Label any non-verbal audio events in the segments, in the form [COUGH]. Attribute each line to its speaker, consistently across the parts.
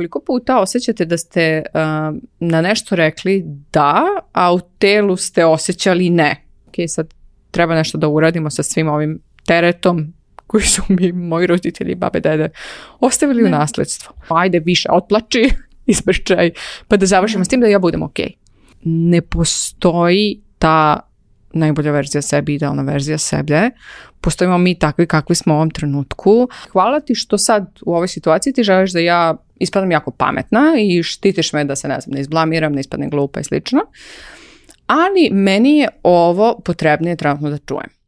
Speaker 1: koliko puta osjećate da ste uh, na nešto rekli da, a u telu ste osjećali ne. Ok, sad treba nešto da uradimo sa svim ovim teretom koji su mi moji roditelji, babe, dede, ostavili ne. u nasledstvo. Ajde više, otplači, [LAUGHS] izbrčaj, pa da završimo s tim da ja budem ok. Ne postoji ta najbolja verzija sebi, idealna verzija sebe. Postojimo mi takvi kakvi smo u ovom trenutku. Hvala ti što sad u ovoj situaciji ti želiš da ja ispadam jako pametna i štitiš me da se ne znam, ne izblamiram, ne ispadnem glupa i slično. Ali meni je ovo potrebnije trenutno da čujem.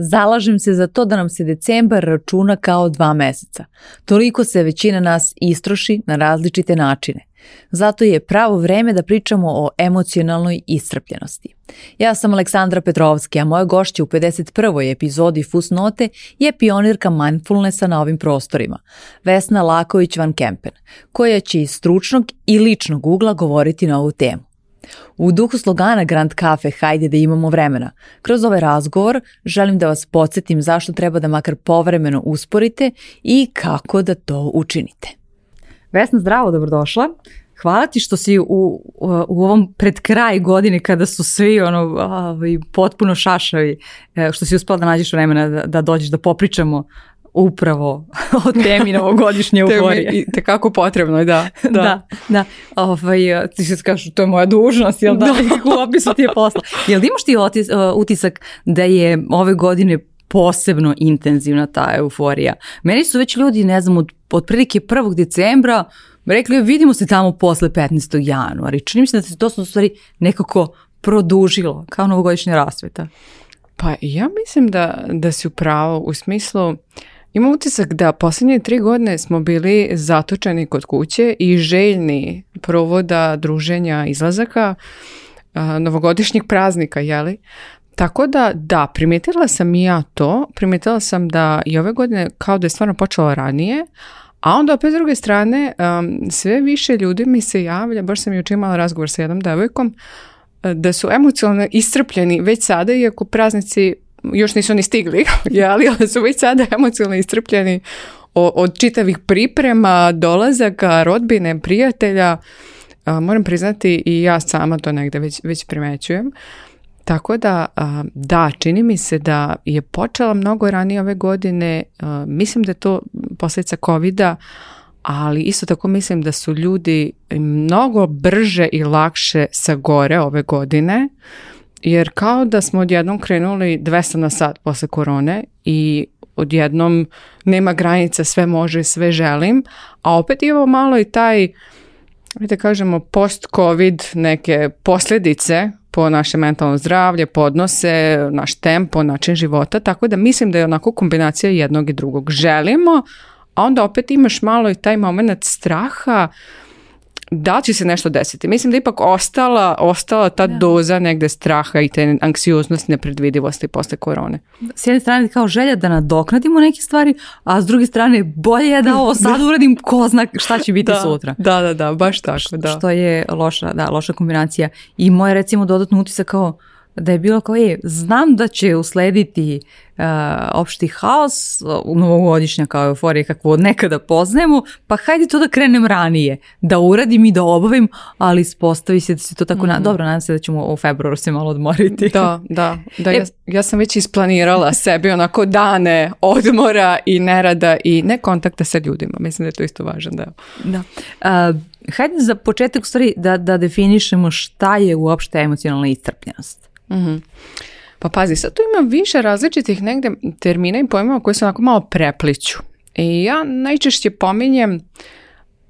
Speaker 2: Zalažem se za to da nam se decembar računa kao dva meseca. Toliko se većina nas istroši na različite načine. Zato je pravo vrijeme da pričamo o emocionalnoj istrpljenosti. Ja sam Aleksandra Petrovski, a moja gošća u 51. epizodi Fusnote je pionirka mindfulnessa na ovim prostorima, Vesna Laković van Kempen, koja će iz stručnog i ličnog ugla govoriti na ovu temu. U duhu slogana Grand Cafe hajde da imamo vremena. Kroz ovaj razgovor želim da vas podsjetim zašto treba da makar povremeno usporite i kako da to učinite.
Speaker 1: Vesna, zdravo, dobrodošla. Hvala ti što si u, u, ovom pred kraj godine kada su svi ono, ovaj, potpuno šašavi, e, što si uspela da nađeš vremena da, da dođeš da popričamo upravo [LAUGHS] o temi novogodišnje euforije. Temi,
Speaker 2: tekako potrebno, da.
Speaker 1: [LAUGHS] Da, da. da. Ovaj, e, ti se kažeš, to je moja dužnost, jel da?
Speaker 2: [LAUGHS] da. ti je posla.
Speaker 1: Jel imaš ti e, utisak da je ove godine posebno intenzivna ta euforija? Meni su već ljudi, ne znam, od, od prilike 1. decembra rekli, e, vidimo se tamo posle 15. januara. I čini mi se da se to su stvari nekako produžilo, kao novogodišnja rasveta.
Speaker 2: Pa ja mislim da, da si upravo u smislu imam utisak da posljednje tri godine smo bili zatočeni kod kuće i željni provoda, druženja, izlazaka, novogodišnjih praznika, jeli? Tako da, da, primijetila sam i ja to, primijetila sam da i ove godine kao da je stvarno počela ranije, a onda opet s druge strane sve više ljudi mi se javlja, baš sam jučer imala razgovor sa jednom devojkom, da su emocionalno iscrpljeni već sada, iako praznici još nisu ni stigli, [LAUGHS] ali su već sada emocionalno istrpljeni od čitavih priprema, dolazaka, rodbine, prijatelja. Moram priznati i ja sama to negdje već, već primećujem. Tako da, da, čini mi se da je počela mnogo ranije ove godine, mislim da je to posljedica covid ali isto tako mislim da su ljudi mnogo brže i lakše sa gore ove godine jer kao da smo odjednom krenuli 200 na sat posle korone i odjednom nema granica, sve može, sve želim, a opet imamo malo i taj, da kažemo, post-covid neke posljedice po naše mentalno zdravlje, podnose, naš tempo, način života, tako da mislim da je onako kombinacija jednog i drugog. Želimo, a onda opet imaš malo i taj moment straha, da će se nešto desiti. Mislim da ipak ostala, ostala ta doza negde straha i te anksioznosti, nepredvidivosti posle korone.
Speaker 1: S jedne strane kao želja da nadoknadimo neke stvari, a s druge strane bolje je da ovo [LAUGHS] sad uradim ko zna šta će biti
Speaker 2: da,
Speaker 1: sutra.
Speaker 2: Da, da, da, baš tako, da.
Speaker 1: Što je loša, da, loša kombinacija. I moj recimo dodatno utisak kao da je bilo kao, e, znam da će uslediti uh, opšti haos, novogodišnja kao euforija kakvu od nekada poznajemo, pa hajde to da krenem ranije, da uradim i da obavim, ali spostavi se da se to tako, na, mhm. dobro, nadam se da ćemo u februaru se malo odmoriti.
Speaker 2: Da, da, [LAUGHS] e ja, sam već isplanirala sebi onako dane odmora i nerada i ne kontakta sa ljudima, mislim da je to isto važan deo. Da.
Speaker 1: hajde za početak stvari da, da definišemo šta je uopšte emocionalna istrpljenost
Speaker 2: mm Pa pazi, sad tu ima više različitih negde termina i pojmova koje se onako malo prepliću. I ja najčešće pominjem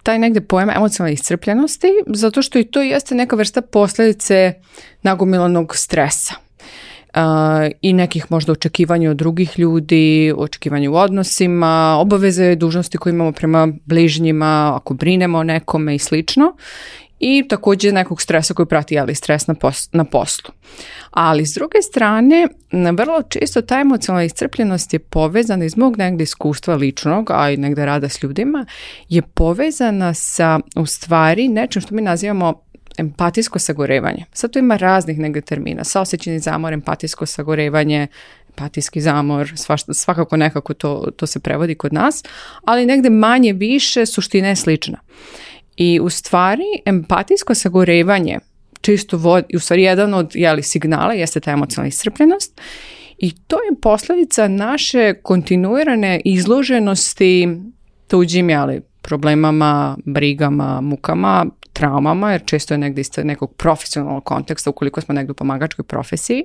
Speaker 2: taj negde pojma emocionalne iscrpljenosti, zato što i to jeste neka vrsta posljedice nagomilanog stresa. i nekih možda očekivanja od drugih ljudi, očekivanja u odnosima, obaveze, dužnosti koje imamo prema bližnjima, ako brinemo o nekome i slično i također nekog stresa koji prati ali stres na, na poslu. Ali s druge strane, vrlo često ta emocionalna iscrpljenost je povezana iz mog negdje iskustva ličnog, a i negdje rada s ljudima, je povezana sa u stvari nečem što mi nazivamo empatijsko sagorevanje. Sad tu ima raznih negdje termina, saosećeni zamor, empatijsko sagorevanje, empatijski zamor, svakako nekako to, to se prevodi kod nas, ali negdje manje više suština je slična. I u stvari empatijsko sagorevanje čisto vodi, u stvari jedan od jeli, signala jeste ta emocionalna iscrpljenost i to je posljedica naše kontinuirane izloženosti tuđim jeli, problemama, brigama, mukama, traumama, jer često je negdje iz nekog profesionalnog konteksta ukoliko smo negdje u pomagačkoj profesiji,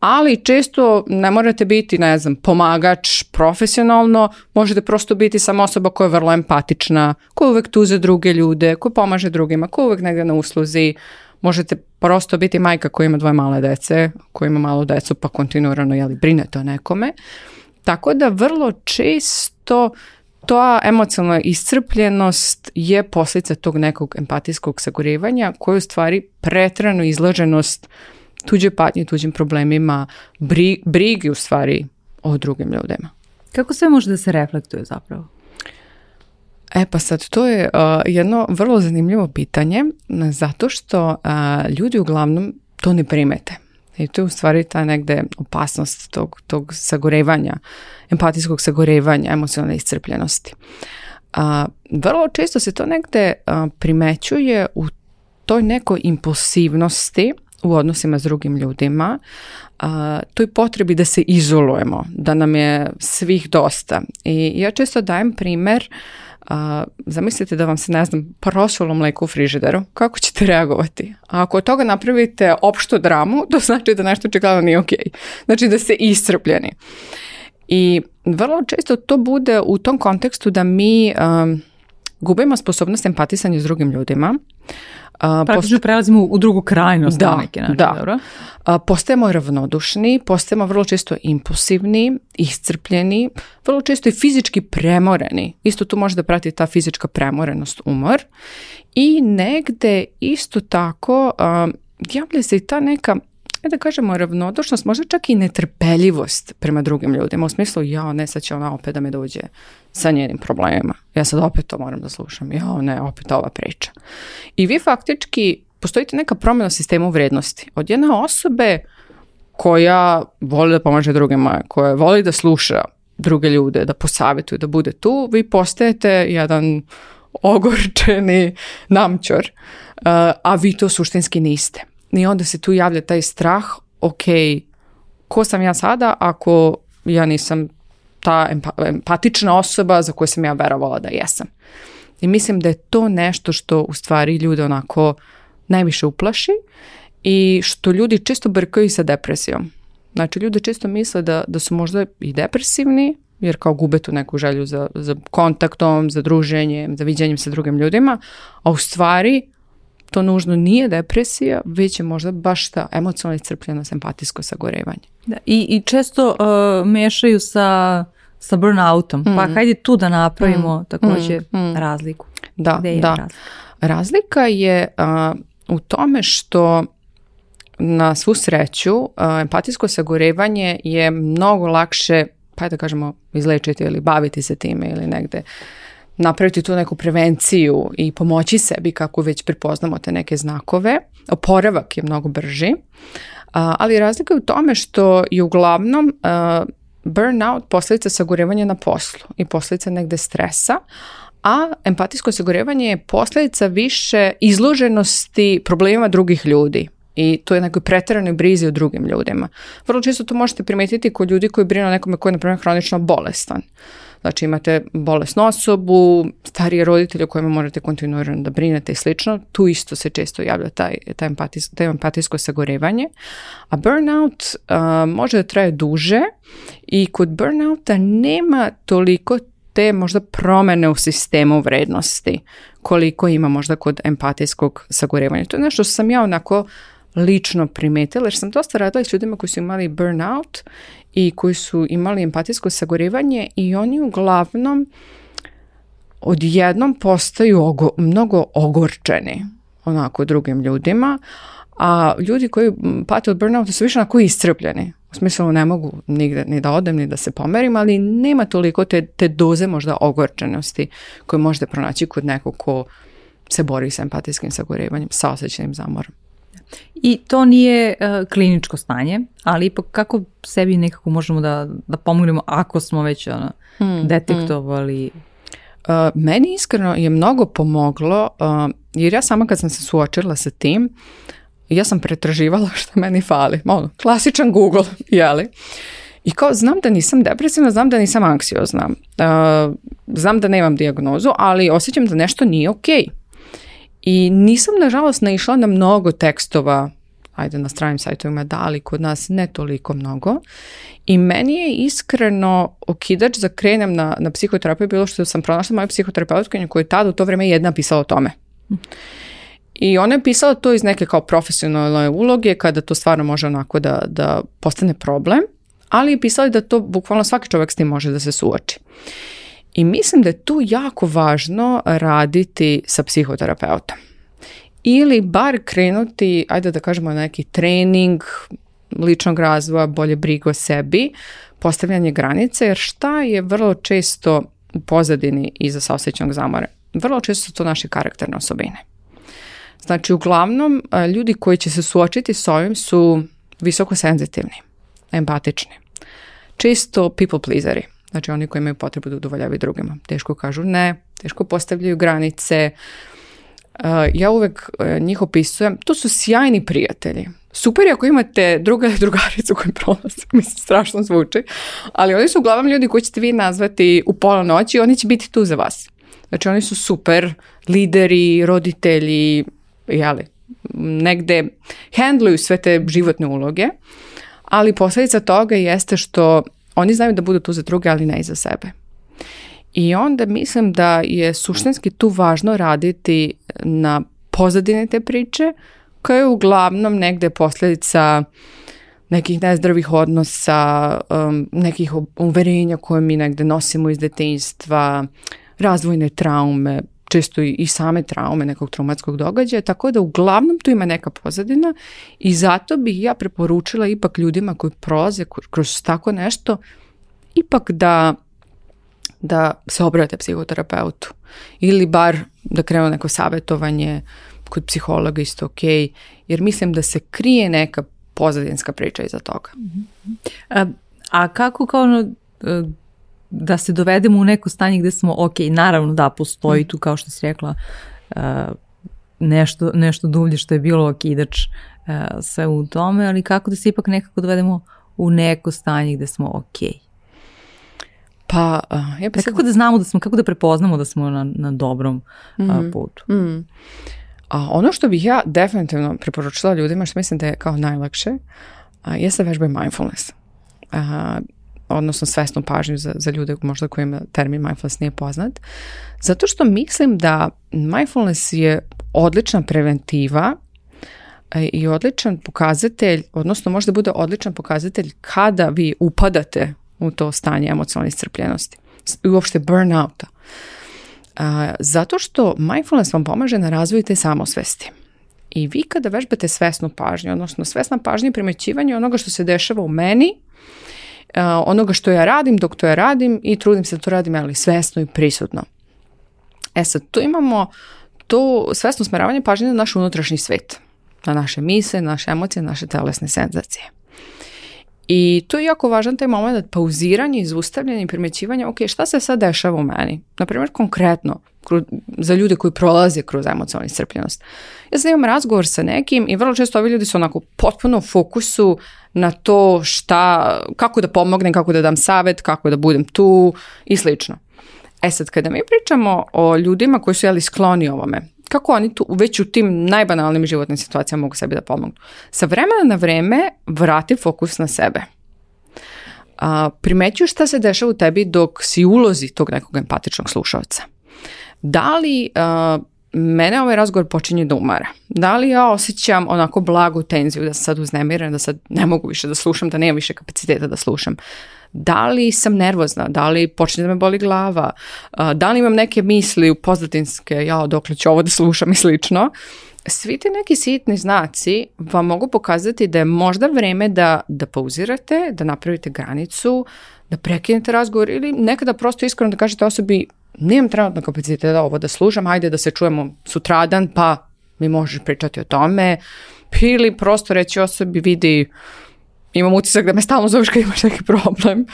Speaker 2: ali često ne morate biti, ne znam, pomagač profesionalno, možete prosto biti samo osoba koja je vrlo empatična, koja uvek tu za druge ljude, koja pomaže drugima, koja uvek negde na usluzi, možete prosto biti majka koja ima dvoje male dece, koja ima malo decu pa kontinuirano jeli, brine to nekome. Tako da vrlo često ta emocionalna iscrpljenost je posljedica tog nekog empatijskog sagorevanja koju u stvari pretrano izloženost tuđe patnje, tuđim problemima, brigi u stvari o drugim ljudima.
Speaker 1: Kako sve može da se reflektuje zapravo?
Speaker 2: E pa sad, to je uh, jedno vrlo zanimljivo pitanje zato što uh, ljudi uglavnom to ne primete. I to je u stvari ta negde opasnost tog, tog sagorevanja, empatijskog sagorevanja, emocionalne iscrpljenosti. vrlo često se to negde uh, primećuje u toj nekoj impulsivnosti u odnosima s drugim ljudima, to je potrebi da se izolujemo, da nam je svih dosta. I ja često dajem primjer, zamislite da vam se, ne znam, prosulo mleko u frižideru, kako ćete reagovati? A ako od toga napravite opštu dramu, to znači da nešto očigledno nije ok. Znači da ste iscrpljeni. I vrlo često to bude u tom kontekstu da mi gubimo sposobnost empatisanja s drugim ljudima.
Speaker 1: Praktično post... prelazimo u drugu krajnost.
Speaker 2: Da,
Speaker 1: neki da. Dobro.
Speaker 2: postajemo ravnodušni, postajemo vrlo često impulsivni, iscrpljeni, vrlo često i fizički premoreni. Isto tu može da prati ta fizička premorenost, umor. I negde isto tako javlja se i ta neka ja e da kažemo ravnodušnost, možda čak i netrpeljivost prema drugim ljudima. U smislu, ja ne, sad će ona opet da me dođe sa njenim problemima. Ja sad opet to moram da slušam. Ja ne, opet ova priča. I vi faktički, postojite neka promjena sistemu vrijednosti. Od jedne osobe koja voli da pomaže drugima, koja voli da sluša druge ljude, da posavjetuje, da bude tu, vi postajete jedan ogorčeni namćor, a vi to suštinski niste. I onda se tu javlja taj strah, ok, ko sam ja sada ako ja nisam ta empatična osoba za koju sam ja verovala da jesam. I mislim da je to nešto što u stvari ljude onako najviše uplaši i što ljudi često brkaju sa depresijom. Znači, ljudi često misle da, da su možda i depresivni, jer kao gube tu neku želju za, za kontaktom, za druženjem, za viđenjem sa drugim ljudima, a u stvari to nužno nije depresija, već je možda baš ta emocionalna iscrpljenost, empatijsko sagorevanje.
Speaker 1: Da, i, i često uh, mešaju sa, sa burnoutom, mm. pa mhm. hajde tu da napravimo mm. također mhm. Mhm. razliku.
Speaker 2: Da, da. Razlika? razlika je uh, u tome što na svu sreću uh, empatijsko sagorevanje je mnogo lakše, pa da kažemo, izlečiti ili baviti se time ili negde napraviti tu neku prevenciju i pomoći sebi kako već prepoznamo te neke znakove. Oporavak je mnogo brži, ali razlika je u tome što je uglavnom burnout posljedica sagorevanja na poslu i posljedica negde stresa, a empatijsko sagorevanje je posljedica više izloženosti problemima drugih ljudi i to je nekoj pretjeranoj brizi u drugim ljudima. Vrlo često to možete primijetiti kod ljudi koji brinu o nekome koji je, na primjer, hronično bolestan. Znači imate bolesnu osobu, starije roditelje o kojima morate kontinuirano da brinete i slično. Tu isto se često javlja taj, taj, empatijsko sagorevanje. A burnout uh, može da traje duže i kod burnouta nema toliko te možda promene u sistemu vrednosti koliko ima možda kod empatijskog sagorevanja. To je nešto što sam ja onako lično primetila jer sam dosta radila s ljudima koji su imali burnout i koji su imali empatijsko sagorevanje i oni uglavnom odjednom postaju mnogo ogorčeni onako drugim ljudima, a ljudi koji pate od burnouta su više onako iscrpljeni. U smislu ne mogu nigde ni da odem, ni da se pomerim, ali nema toliko te, te doze možda ogorčenosti koju možete pronaći kod nekog ko se bori sa empatijskim sagorevanjem, sa osjećajnim zamorom.
Speaker 1: I to nije e, kliničko stanje, ali ipak kako sebi nekako možemo da, da pomognemo ako smo već ono, hmm, hmm. detektovali e,
Speaker 2: meni iskreno je mnogo pomoglo, e, jer ja sama kad sam se suočila sa tim, ja sam pretraživala [LAUGHS] što meni fali. Ono, klasičan Google, [LAUGHS] jeli? I kao, znam da nisam depresivna, znam da nisam anksiozna. znam da nemam dijagnozu, ali osjećam da nešto nije okej. I nisam, nažalost, naišla na mnogo tekstova ajde na stranim sajtovima da, ali kod nas ne toliko mnogo. I meni je iskreno okidač za krenem na, na psihoterapiju bilo što sam pronašla moju psihoterapeutkinju koja je tada u to vrijeme jedna pisala o tome. I ona je pisala to iz neke kao profesionalne uloge kada to stvarno može onako da, da postane problem, ali je pisala da to bukvalno svaki čovjek s tim može da se suoči. I mislim da je tu jako važno raditi sa psihoterapeutom. Ili bar krenuti, ajde da kažemo neki trening ličnog razvoja, bolje brigo o sebi, postavljanje granice, jer šta je vrlo često u pozadini iza saosećnog zamora? Vrlo često su to naše karakterne osobine. Znači, uglavnom, e, ljudi koji će se suočiti s ovim su visoko senzitivni, empatični, često people pleaseri. Znači oni koji imaju potrebu da udovoljavaju drugima. Teško kažu ne, teško postavljaju granice. E, ja uvek e, njih opisujem. To su sjajni prijatelji. Super je ako imate druga [LAUGHS] drugaricu koju prolazi, [LAUGHS] mislim strašno zvuči, ali oni su uglavnom ljudi koji ćete vi nazvati u pola noći i oni će biti tu za vas. Znači oni su super lideri, roditelji, jeli, negde handluju sve te životne uloge, ali posljedica toga jeste što oni znaju da budu tu za druge, ali ne i za sebe. I onda mislim da je suštinski tu važno raditi na pozadine te priče, koja je uglavnom negde posljedica nekih nezdravih odnosa, um, nekih uverenja koje mi negdje nosimo iz detinjstva, razvojne traume, često i, same traume nekog traumatskog događaja, tako da uglavnom tu ima neka pozadina i zato bih ja preporučila ipak ljudima koji prolaze kroz tako nešto, ipak da da se obrate psihoterapeutu ili bar da krenu neko savjetovanje kod psihologa isto ok, jer mislim da se krije neka pozadinska priča iza toga. Mm-hmm.
Speaker 1: A, a kako kao ono, e, da se dovedemo u neko stanje gdje smo, ok, naravno da, postoji mm. tu, kao što si rekla, eh, nešto, nešto dublje što je bilo okidač eh, sve u tome, ali kako da se ipak nekako dovedemo u neko stanje gdje smo ok.
Speaker 2: Pa, eh,
Speaker 1: ja
Speaker 2: pa
Speaker 1: Kako da znamo da smo, kako da prepoznamo da smo na, na dobrom mhm. putu. Mhm.
Speaker 2: A ono što bih ja definitivno preporučila ljudima, što mislim da je kao najlakše, uh, jeste vežba mindfulness. Uh, odnosno svesnu pažnju za, za ljude možda kojima termin mindfulness nije poznat. Zato što mislim da mindfulness je odlična preventiva e, i odličan pokazatelj, odnosno možda bude odličan pokazatelj kada vi upadate u to stanje emocionalne iscrpljenosti i uopšte burnouta. Zato što mindfulness vam pomaže na razvoju te samosvesti. I vi kada vežbate svesnu pažnju, odnosno svesna pažnja je primećivanje onoga što se dešava u meni, E, onoga što ja radim, dok to ja radim i trudim se da to radim, ali svesno i prisutno. E sad, tu imamo to svesno smeravanje pažnje na naš unutrašnji svet, na naše mise, naše emocije, naše telesne senzacije. I to je jako važan taj moment pauziranje, izustavljanje i primjećivanje, ok, šta se sad dešava u meni? Naprimjer, konkretno, za ljude koji prolaze kroz emocionalnu iscrpljenost. Ja sad imam razgovor sa nekim i vrlo često ovi ljudi su onako potpuno u fokusu na to šta, kako da pomognem, kako da dam savjet, kako da budem tu i slično. E sad, kada mi pričamo o ljudima koji su jeli skloni ovome, kako oni tu već u tim najbanalnim životnim situacijama mogu sebi da pomognu. Sa vremena na vreme vrati fokus na sebe. A, šta se dešava u tebi dok si ulozi tog nekog empatičnog slušalca. Da li mene ovaj razgovor počinje da umara? Da li ja osjećam onako blagu tenziju da sam sad uznemiran, da sad ne mogu više da slušam, da nemam više kapaciteta da slušam? da li sam nervozna, da li počne da me boli glava, da li imam neke misli u pozdatinske, ja li ću ovo da slušam i slično. Svi ti neki sitni znaci vam mogu pokazati da je možda vreme da, da pauzirate, da napravite granicu, da prekinete razgovor ili nekada prosto iskreno da kažete osobi nemam trenutno kapaciteta ovo da slušam, hajde da se čujemo sutradan pa mi možeš pričati o tome ili prosto reći osobi vidi imam utisak da me stalno zoveš kad imaš neki problem.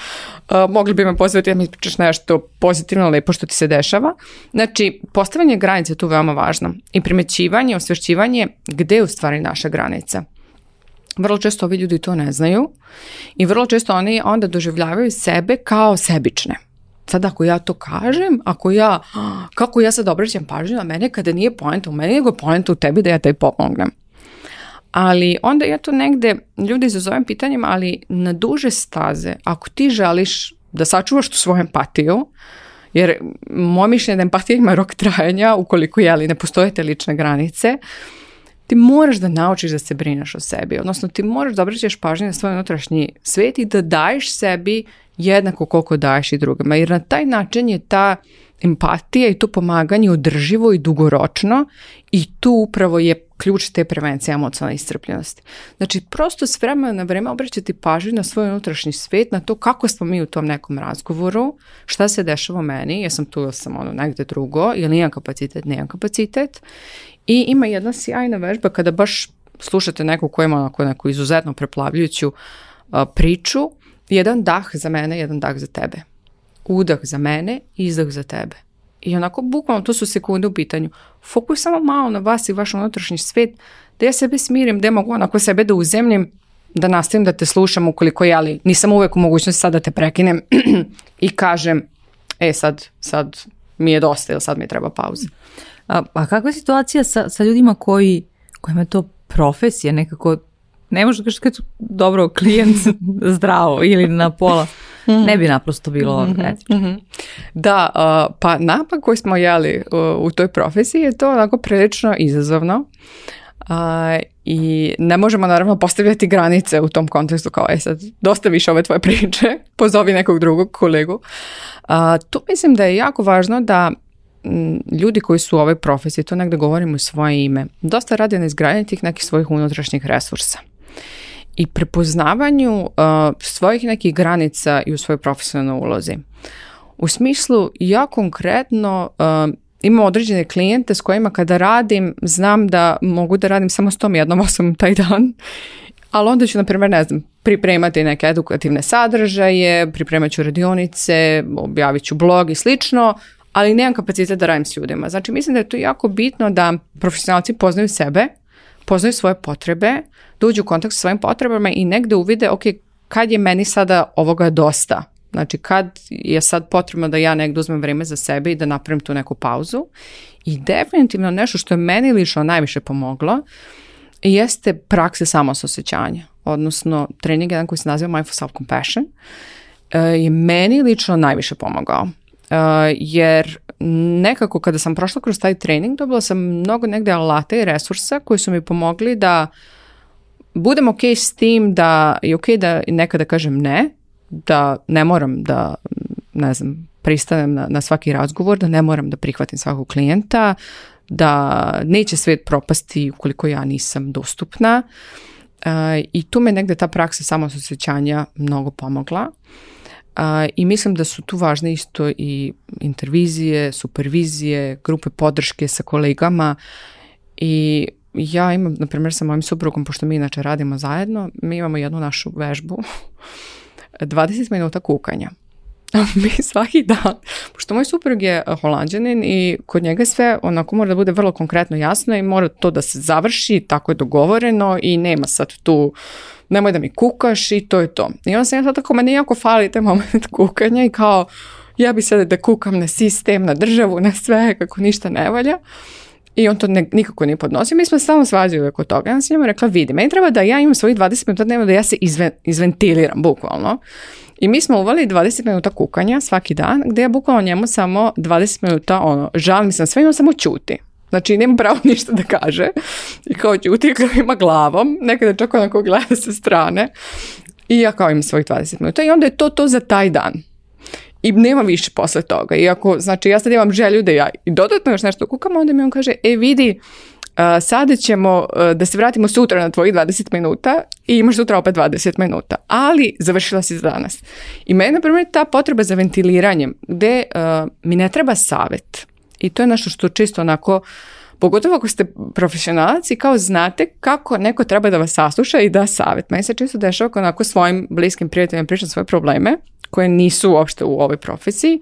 Speaker 2: Uh, mogli bi me pozvati da mi pričaš nešto pozitivno, lepo što ti se dešava. Znači, postavljanje granice je tu veoma važno. I primećivanje, osvješćivanje gdje je u stvari naša granica. Vrlo često ovi ljudi to ne znaju i vrlo često oni onda doživljavaju sebe kao sebične. Sad ako ja to kažem, ako ja, [GASPS] kako ja sad obraćam pažnju na mene kada nije poenta u meni, nego poenta u tebi da ja taj pomognem. Ali onda ja to negdje ljudi izazovem pitanjem, ali na duže staze, ako ti želiš da sačuvaš tu svoju empatiju, jer moj mišljenje da empatija ima rok trajanja, ukoliko je, ali ne postoje te lične granice, ti moraš da naučiš da se brineš o sebi. Odnosno, ti moraš da obraćaš pažnje na svoj unutrašnji svet i da daješ sebi jednako koliko daješ i drugima. Jer na taj način je ta empatija i to pomaganje održivo i dugoročno i tu upravo je ključ te prevencije emocionalne iscrpljenosti. Znači, prosto s vremena na vreme obraćati pažnju na svoj unutrašnji svet, na to kako smo mi u tom nekom razgovoru, šta se dešava meni, jesam tu ili sam ono drugo, ili imam kapacitet, nemam kapacitet. I ima jedna sjajna vežba kada baš slušate neku koja ima onako neku izuzetno preplavljujuću priču, jedan dah za mene, jedan dah za tebe udah za mene i izdah za tebe. I onako, bukvalno, to su sekunde u pitanju. Fokus samo malo na vas i vaš unutrašnji svet, da ja sebe smirim, da mogu onako sebe da uzemljim, da nastavim da te slušam ukoliko ja, ali nisam uvek u mogućnosti sad da te prekinem [CLEARS THROAT] i kažem, e sad, sad mi je dosta ili sad mi treba pauza.
Speaker 1: A, a kakva je situacija sa, sa ljudima koji, kojima je to profesija nekako, ne možda kažeš kad dobro klijent [LAUGHS] zdravo ili na pola. Mhm. ne bi naprosto bilo mm
Speaker 2: Da, pa nama koji smo jeli u toj profesiji je to onako prilično izazovno. i ne možemo naravno postavljati granice u tom kontekstu kao, e sad, dosta više ove tvoje priče, [LAUGHS] pozovi nekog drugog kolegu. tu mislim da je jako važno da ljudi koji su u ovoj profesiji, to negdje govorim u svoje ime, dosta rade na izgradnji tih nekih svojih unutrašnjih resursa i prepoznavanju uh, svojih nekih granica i u svojoj profesionalnoj ulozi. U smislu, ja konkretno uh, imam određene klijente s kojima kada radim, znam da mogu da radim samo s tom jednom [LAUGHS] osobom taj dan, ali onda ću, na primjer, ne znam, pripremati neke edukativne sadržaje, pripremat ću radionice, objavit ću blog i slično, ali nemam kapacitet da radim s ljudima. Znači, mislim da je to jako bitno da profesionalci poznaju sebe, upoznaju svoje potrebe, da u kontakt sa svojim potrebama i negde uvide, ok, kad je meni sada ovoga dosta? Znači, kad je sad potrebno da ja negde uzmem vreme za sebe i da napravim tu neku pauzu? I definitivno nešto što je meni lično najviše pomoglo jeste praksa samososećanja, odnosno trening jedan koji se naziva Mindful Self Compassion e, je meni lično najviše pomogao. E, jer nekako kada sam prošla kroz taj trening dobila sam mnogo negdje alata i resursa koji su mi pomogli da budem ok s tim da je ok da nekada kažem ne, da ne moram da, ne znam, pristanem na, na svaki razgovor, da ne moram da prihvatim svakog klijenta, da neće svijet propasti ukoliko ja nisam dostupna. E, I tu me negdje ta praksa samosjećanja mnogo pomogla. A, I mislim da su tu važne isto i intervizije, supervizije, grupe podrške sa kolegama i ja imam, na primjer, sa mojim suprugom, pošto mi inače radimo zajedno, mi imamo jednu našu vežbu, 20 [LAUGHS] minuta kukanja. [LAUGHS] mi svaki dan, pošto moj suprug je holanđanin i kod njega sve onako mora da bude vrlo konkretno jasno i mora to da se završi, tako je dogovoreno i nema sad tu nemoj da mi kukaš i to je to. I onda sam ja tako, meni jako fali taj moment [LAUGHS] kukanja i kao, ja bi sada da kukam na sistem, na državu, na sve, kako ništa ne valja. I on to nikako nije podnosio. Mi smo se samo svađali oko toga. Ja sam njemu rekla, vidi, meni treba da ja imam svojih 20 minuta dnevno da ja se izventiliram, bukvalno. I mi smo uvali 20 minuta kukanja svaki dan, gdje ja bukvalno njemu samo 20 minuta, ono, žalim sam sve, imam samo čuti. Znači, nema pravo [LAUGHS] ništa da kaže. I kao ćuti, kao ima glavom. Nekada čak onako gleda sa strane. I ja kao imam svojih 20 minuta. I onda je to to za taj dan. I nema više posle toga. Iako, znači, ja sad imam želju da ja i dodatno još nešto kukam, onda mi on kaže, e vidi, Uh, sada ćemo uh, da se vratimo sutra na tvojih 20 minuta i imaš sutra opet 20 minuta, ali završila si za danas. I meni, na primjer, ta potreba za ventiliranjem, gde uh, mi ne treba savjet, i to je nešto što čisto onako, pogotovo ako ste profesionalci, kao znate kako neko treba da vas sasluša i da savjet. Meni se čisto dešava ako onako svojim bliskim prijateljima pričam svoje probleme koje nisu uopšte u ovoj profesiji.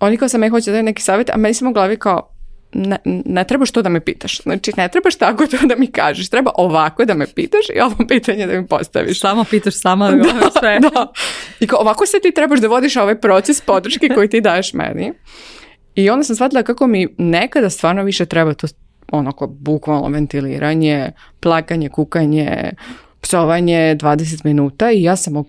Speaker 2: Oni kao sam me hoće da neki savjet, a meni sam u glavi kao ne, ne trebaš to da me pitaš. Znači, ne trebaš tako to da mi kažeš. Treba ovako da me pitaš i ovo pitanje da mi postaviš.
Speaker 1: Samo pitaš sama [LAUGHS]
Speaker 2: da,
Speaker 1: sve.
Speaker 2: Da. I kao ovako se ti trebaš da vodiš ovaj proces podrške koji ti daješ meni. I onda sam shvatila kako mi nekada stvarno više treba to onako bukvalno ventiliranje, plakanje, kukanje, psovanje 20 minuta i ja sam ok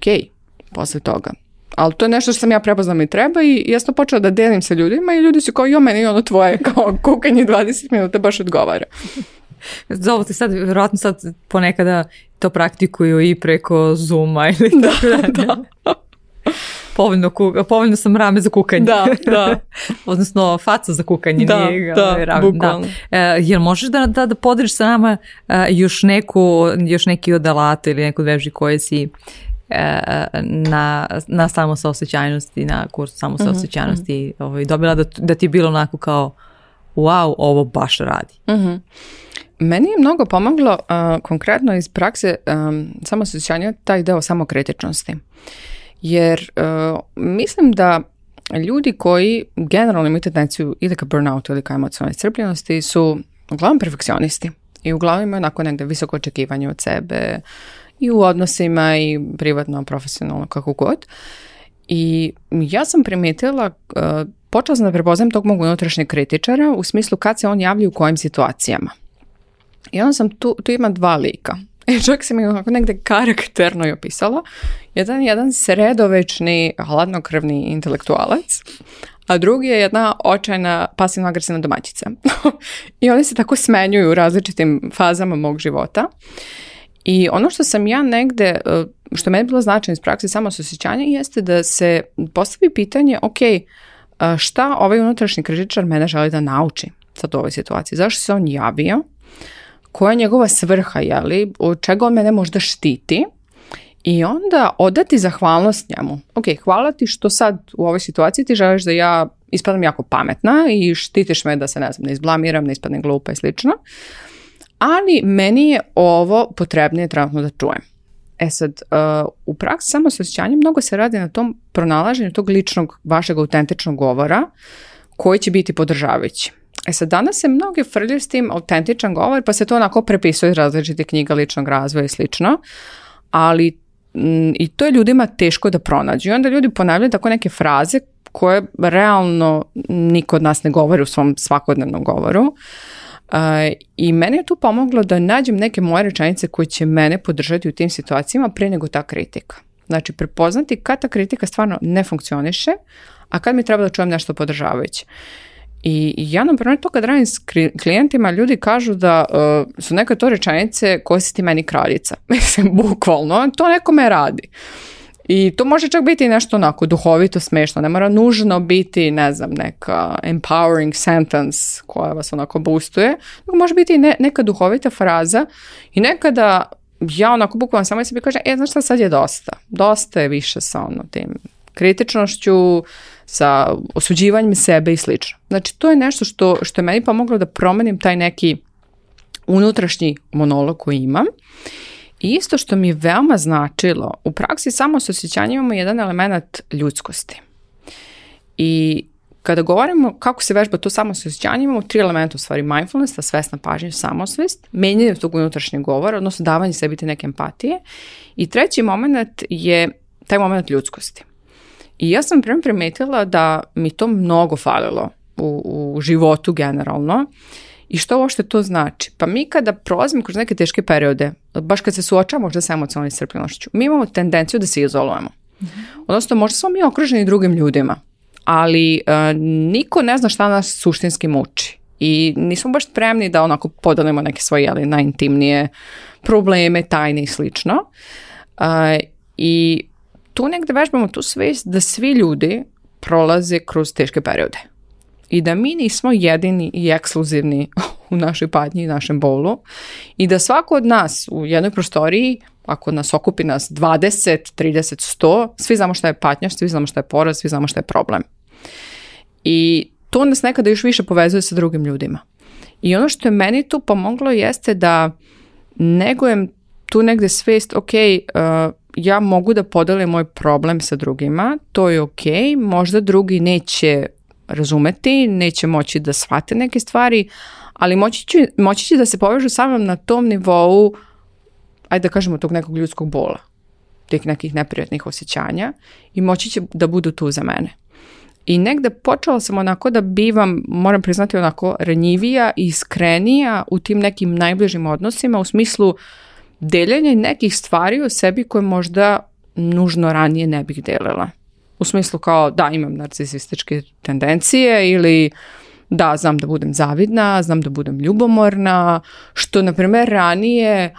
Speaker 2: posle toga. Ali to je nešto što sam ja prepoznala i treba i ja sam počela da delim sa ljudima i ljudi su kao jo meni ono tvoje [LAUGHS] kao kukanje 20 minuta baš odgovara. [LAUGHS]
Speaker 1: Zovu te sad, vjerojatno sad ponekada to praktikuju i preko Zuma ili [LAUGHS] tako da povoljno, sam rame za kukanje. Da, da. [LAUGHS] Odnosno faca za kukanje. Da, nije, da, ono, da. E, jel možeš da, da, da sa nama e, još, neku, još neki od alata ili neku veži koje si e, na, na samosaosećajnosti, na kursu samo mm mhm. ovaj, dobila da, da ti je bilo onako kao wow, ovo baš radi. mm
Speaker 2: Meni je mnogo pomoglo konkretno iz prakse um, samosećanja taj deo samokritičnosti jer e, mislim da ljudi koji generalno imaju tendenciju ili ka burnoutu ili ka emocionalnoj crpljenosti su uglavnom perfekcionisti i uglavnom imaju onako negde visoko očekivanje od sebe i u odnosima i privatno, profesionalno, kako god. I ja sam primijetila, uh, e, počela sam da prepoznam tog mog unutrašnjeg kritičara u smislu kad se on javlja u kojim situacijama. I onda sam tu, tu ima dva lika. E, čak se mi onako negdje karakterno je opisala. Jedan, jedan sredovečni hladnokrvni intelektualac, a drugi je jedna očajna pasivno-agresivna domaćica. [LAUGHS] I oni se tako smenjuju u različitim fazama mog života. I ono što sam ja negde, e, što meni bilo značajno iz prakse samo osjećanja, jeste da se postavi pitanje, ok, e, šta ovaj unutrašnji kritičar mene želi da nauči sad u ovoj situaciji? Zašto se on javio? koja je njegova svrha, jeli, od čega on mene možda štiti i onda odati zahvalnost njemu. Ok, hvala ti što sad u ovoj situaciji ti želiš da ja ispadam jako pametna i štitiš me da se ne znam, ne izblamiram, ne ispadnem glupa i slično. Ali meni je ovo potrebnije trenutno da čujem. E sad, uh, u praksi samo osjećanje mnogo se radi na tom pronalaženju tog ličnog vašeg autentičnog govora koji će biti podržavajući. E sad, danas se mnogi frljaju s tim autentičan govor, pa se to onako prepisuje iz različitih knjiga ličnog razvoja i slično, ali mm, i to je ljudima teško da pronađu. I onda ljudi ponavljaju tako neke fraze koje realno niko od nas ne govori u svom svakodnevnom govoru. E, I meni je tu pomoglo da nađem neke moje rečenice koje će mene podržati u tim situacijama pre nego ta kritika. Znači, prepoznati kad ta kritika stvarno ne funkcioniše, a kad mi treba da čujem nešto podržavajuće. I ja, na primjer, to kad radim s klijentima, ljudi kažu da e, su neke to rečenice kositi si ti meni kraljica. [LAUGHS] Mislim, bukvalno, to nekome radi. I to može čak biti nešto onako duhovito, smiješno. Ne mora nužno biti, ne znam, neka empowering sentence koja vas onako boostuje. Može biti ne, neka duhovita fraza i nekada ja onako bukvalno samo sebi kažem, e, znaš šta, sad je dosta. Dosta je više sa ono tim kritičnošću, sa osuđivanjem sebe i sl. Znači, to je nešto što, što je meni pomoglo da promenim taj neki unutrašnji monolog koji imam. I isto što mi je veoma značilo, u praksi samo sa osjećanjem imamo jedan element ljudskosti. I kada govorimo kako se vežba to samo osjećanjem, imamo tri elementa u stvari mindfulness, ta svesna pažnja, samosvest, menjanje tog unutrašnjeg govora, odnosno davanje sebi te neke empatije. I treći moment je taj moment ljudskosti. I ja sam primijetila primetila da mi to mnogo falilo u, u životu generalno. I što uopšte to znači? Pa mi kada prolazimo kroz neke teške periode, baš kad se suočamo, možda sa emocionalnim iscrpljenošću, mi imamo tendenciju da se izolujemo. Mhm. Odnosno, možda smo mi okruženi drugim ljudima, ali e, niko ne zna šta nas suštinski muči. I nismo baš spremni da onako podelimo neke svoje jeli, najintimnije probleme, tajne i slično. E, I tu negdje vežbamo tu svijest da svi ljudi prolaze kroz teške periode i da mi nismo jedini i ekskluzivni [LAUGHS] u našoj patnji i našem bolu i da svako od nas u jednoj prostoriji ako nas okupi nas 20, 30, 100, svi znamo šta je patnja, svi znamo šta je poraz, svi znamo šta je problem. I to nas nekada još više povezuje sa drugim ljudima. I ono što je meni tu pomoglo jeste da negujem tu negde svijest, ok, eh, ja mogu da podelim moj problem sa drugima, to je ok, možda drugi neće razumeti, neće moći da shvate neke stvari, ali moći će, da se povežu sa mnom na tom nivou, ajde da kažemo, tog nekog ljudskog bola, tih nekih neprijatnih osjećanja i moći će da budu tu za mene. I negde počela sam onako da bivam, moram priznati onako, ranjivija i iskrenija u tim nekim najbližim odnosima u smislu deljenje nekih stvari o sebi koje možda nužno ranije ne bih delila. U smislu kao da imam narcisističke tendencije ili da znam da budem zavidna, znam da budem ljubomorna, što na primjer ranije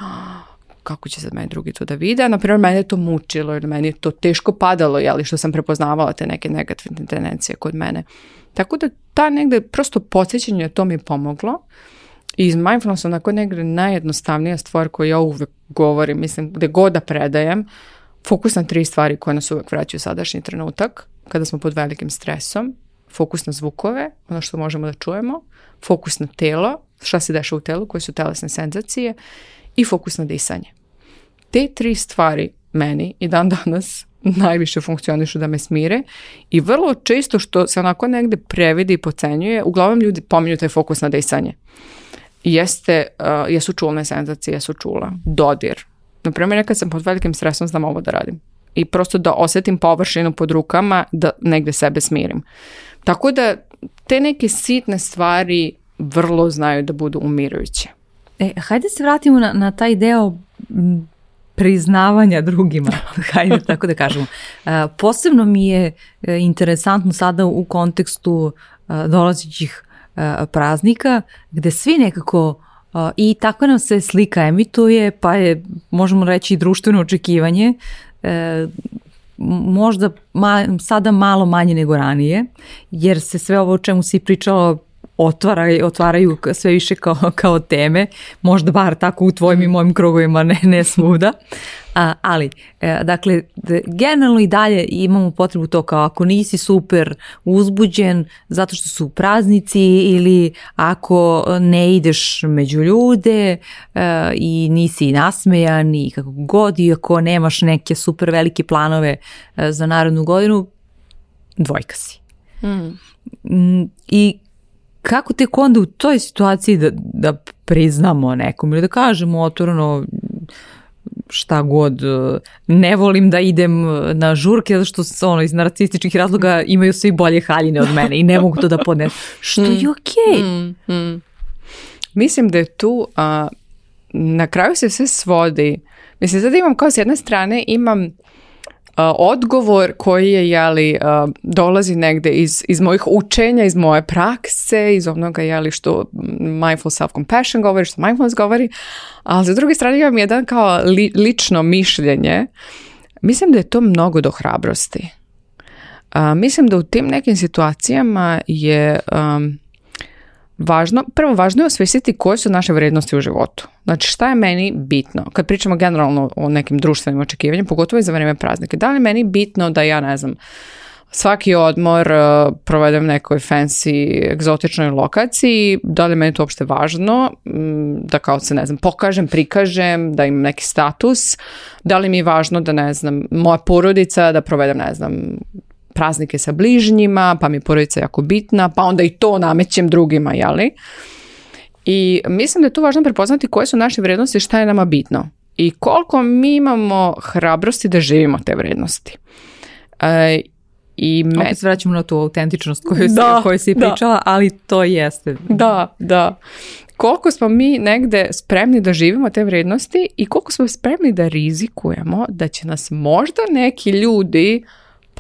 Speaker 2: kako će sad meni drugi to da vide, na primjer mene je to mučilo ili meni je to teško padalo, jeli, što sam prepoznavala te neke negativne tendencije kod mene. Tako da ta negde prosto podsjećanje to mi je pomoglo. I iz mindfulness onako negdje najjednostavnija stvar koju ja uvijek govorim, mislim, gdje god da predajem, fokus na tri stvari koje nas uvijek vraćaju u sadašnji trenutak, kada smo pod velikim stresom, fokus na zvukove, ono što možemo da čujemo, fokus na telo, šta se deša u telu, koje su telesne senzacije i fokus na disanje. Te tri stvari meni i dan danas [LAUGHS] najviše funkcionišu da me smire i vrlo često što se onako negdje previdi i pocenjuje, uglavnom ljudi pominju taj fokus na disanje jeste, uh, jesu čulne senzacije, jesu čula, dodir. Naprimjer, primjer sam pod velikim stresom znam ovo da radim. I prosto da osjetim površinu pod rukama, da negdje sebe smirim. Tako da te neke sitne stvari vrlo znaju da budu umirujuće.
Speaker 1: E, hajde se vratimo na, na taj deo priznavanja drugima, [LAUGHS] hajde tako da kažemo. E, posebno mi je e, interesantno sada u kontekstu e, dolazićih E, praznika gde svi nekako e, i tako nam se slika emituje, pa je, možemo reći, i društveno očekivanje, e, možda sada malo manje nego ranije, jer se sve ovo o čemu si pričala otvara, otvaraju sve više kao, [LAUGHS] kao teme, možda bar tako u tvojim i mm. mojim krugovima, ne, ne svuda. A, ali, e, dakle, generalno i dalje imamo potrebu to kao ako nisi super uzbuđen zato što su praznici ili ako e, ne ideš među ljude e, i nisi nasmejan i kako god i ako nemaš neke super velike planove za narodnu godinu, dvojka si. Mm. Mm, I kako tek onda u toj situaciji da, da priznamo nekom ili da kažemo otvoreno šta god, ne volim da idem na žurke zato što ono, iz narcističkih razloga imaju svi bolje haljine od mene i ne mogu to da podnesem. Što je mm. okej. Mm, mm.
Speaker 2: Mislim da je tu, a, na kraju se sve svodi. Mislim, sad imam kao s jedne strane imam odgovor koji je jeli dolazi negdje iz, iz mojih učenja, iz moje prakse, iz onoga jeli što mindful self compassion govori, što mindfulness govori, ali s druge strane imam jedan kao lično mišljenje. Mislim da je to mnogo do hrabrosti. mislim da u tim nekim situacijama je važno, prvo važno je osvijestiti koje su naše vrijednosti u životu. Znači šta je meni bitno? Kad pričamo generalno o nekim društvenim očekivanjima, pogotovo i za vrijeme praznike, da li je meni bitno da ja ne znam, svaki odmor uh, provedem nekoj fancy, egzotičnoj lokaciji, da li je meni to uopšte važno, mm, da kao se ne znam, pokažem, prikažem, da imam neki status, da li mi je važno da ne znam, moja porodica, da provedem ne znam, raznike sa bližnjima, pa mi je porodica jako bitna, pa onda i to namećem drugima, jeli? I mislim da je tu važno prepoznati koje su naše vrednosti i šta je nama bitno. I koliko mi imamo hrabrosti da živimo te vrednosti.
Speaker 1: E, i me... Opet vraćamo na tu autentičnost koju si, o si pričala, ali to jeste.
Speaker 2: Da, da. Koliko smo mi negde spremni da živimo te vrednosti i koliko smo spremni da rizikujemo da će nas možda neki ljudi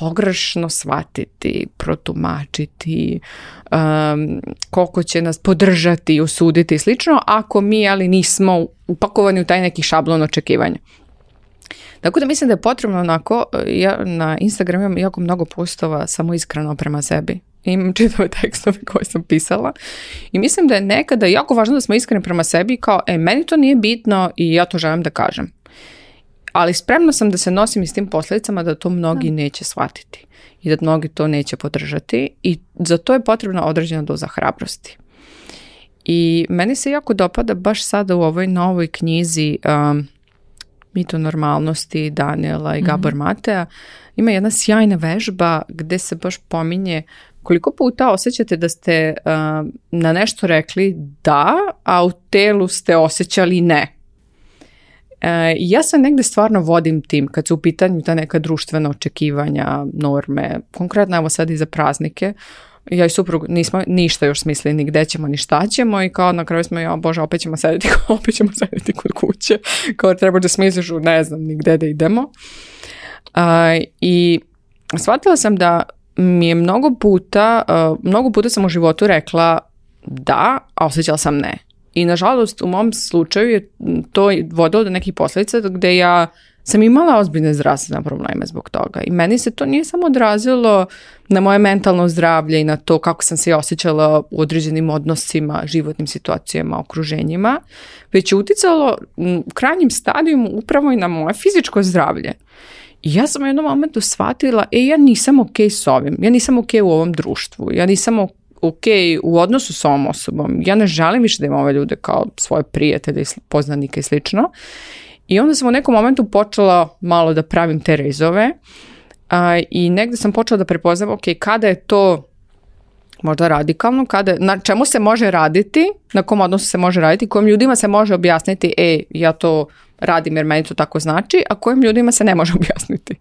Speaker 2: pogrešno shvatiti, protumačiti, um, koliko će nas podržati, osuditi i slično, ako mi ali nismo upakovani u taj neki šablon očekivanja. Tako da mislim da je potrebno onako, ja na Instagramu imam jako mnogo postova samo iskreno prema sebi. Imam [LAUGHS] čitave tekstove koje sam pisala i mislim da je nekada jako važno da smo iskreni prema sebi kao, e, meni to nije bitno i ja to želim da kažem ali spremna sam da se nosim i s tim posljedicama da to mnogi neće shvatiti i da mnogi to neće podržati i za to je potrebna određena doza hrabrosti. I meni se jako dopada baš sada u ovoj novoj knjizi um, Mito normalnosti Daniela i Gabor mm Matea ima jedna sjajna vežba gde se baš pominje koliko puta osjećate da ste um, na nešto rekli da, a u telu ste osjećali ne ja se negdje stvarno vodim tim kad su u pitanju ta neka društvena očekivanja, norme, konkretno evo sad i za praznike, ja i suprug nismo ništa još smislili, ni gde ćemo, ni šta ćemo i kao na kraju smo, ja bože, opet ćemo sediti, [LAUGHS] opet ćemo kod kuće, kao treba da smisliš, ne znam, ni da idemo. I shvatila sam da mi je mnogo puta, mnogo puta sam u životu rekla da, a osjećala sam ne. I nažalost u mom slučaju je to vodilo do nekih posljedica gdje ja sam imala ozbiljne zdravstvene probleme zbog toga i meni se to nije samo odrazilo na moje mentalno zdravlje i na to kako sam se osjećala u određenim odnosima, životnim situacijama, okruženjima, već je uticalo u krajnjim stadiju upravo i na moje fizičko zdravlje. I ja sam u jednom momentu shvatila, e, ja nisam ok s ovim, ja nisam ok u ovom društvu, ja nisam okej ok, u odnosu s ovom osobom, ja ne želim više da imam ove ljude kao svoje prijatelje, poznanike i slično. I onda sam u nekom momentu počela malo da pravim te rezove i negde sam počela da prepoznam, ok, kada je to možda radikalno, kada, na čemu se može raditi, na kom odnosu se može raditi, kojim ljudima se može objasniti, e, ja to radim jer meni to tako znači, a kojim ljudima se ne može [LAUGHS] objasniti.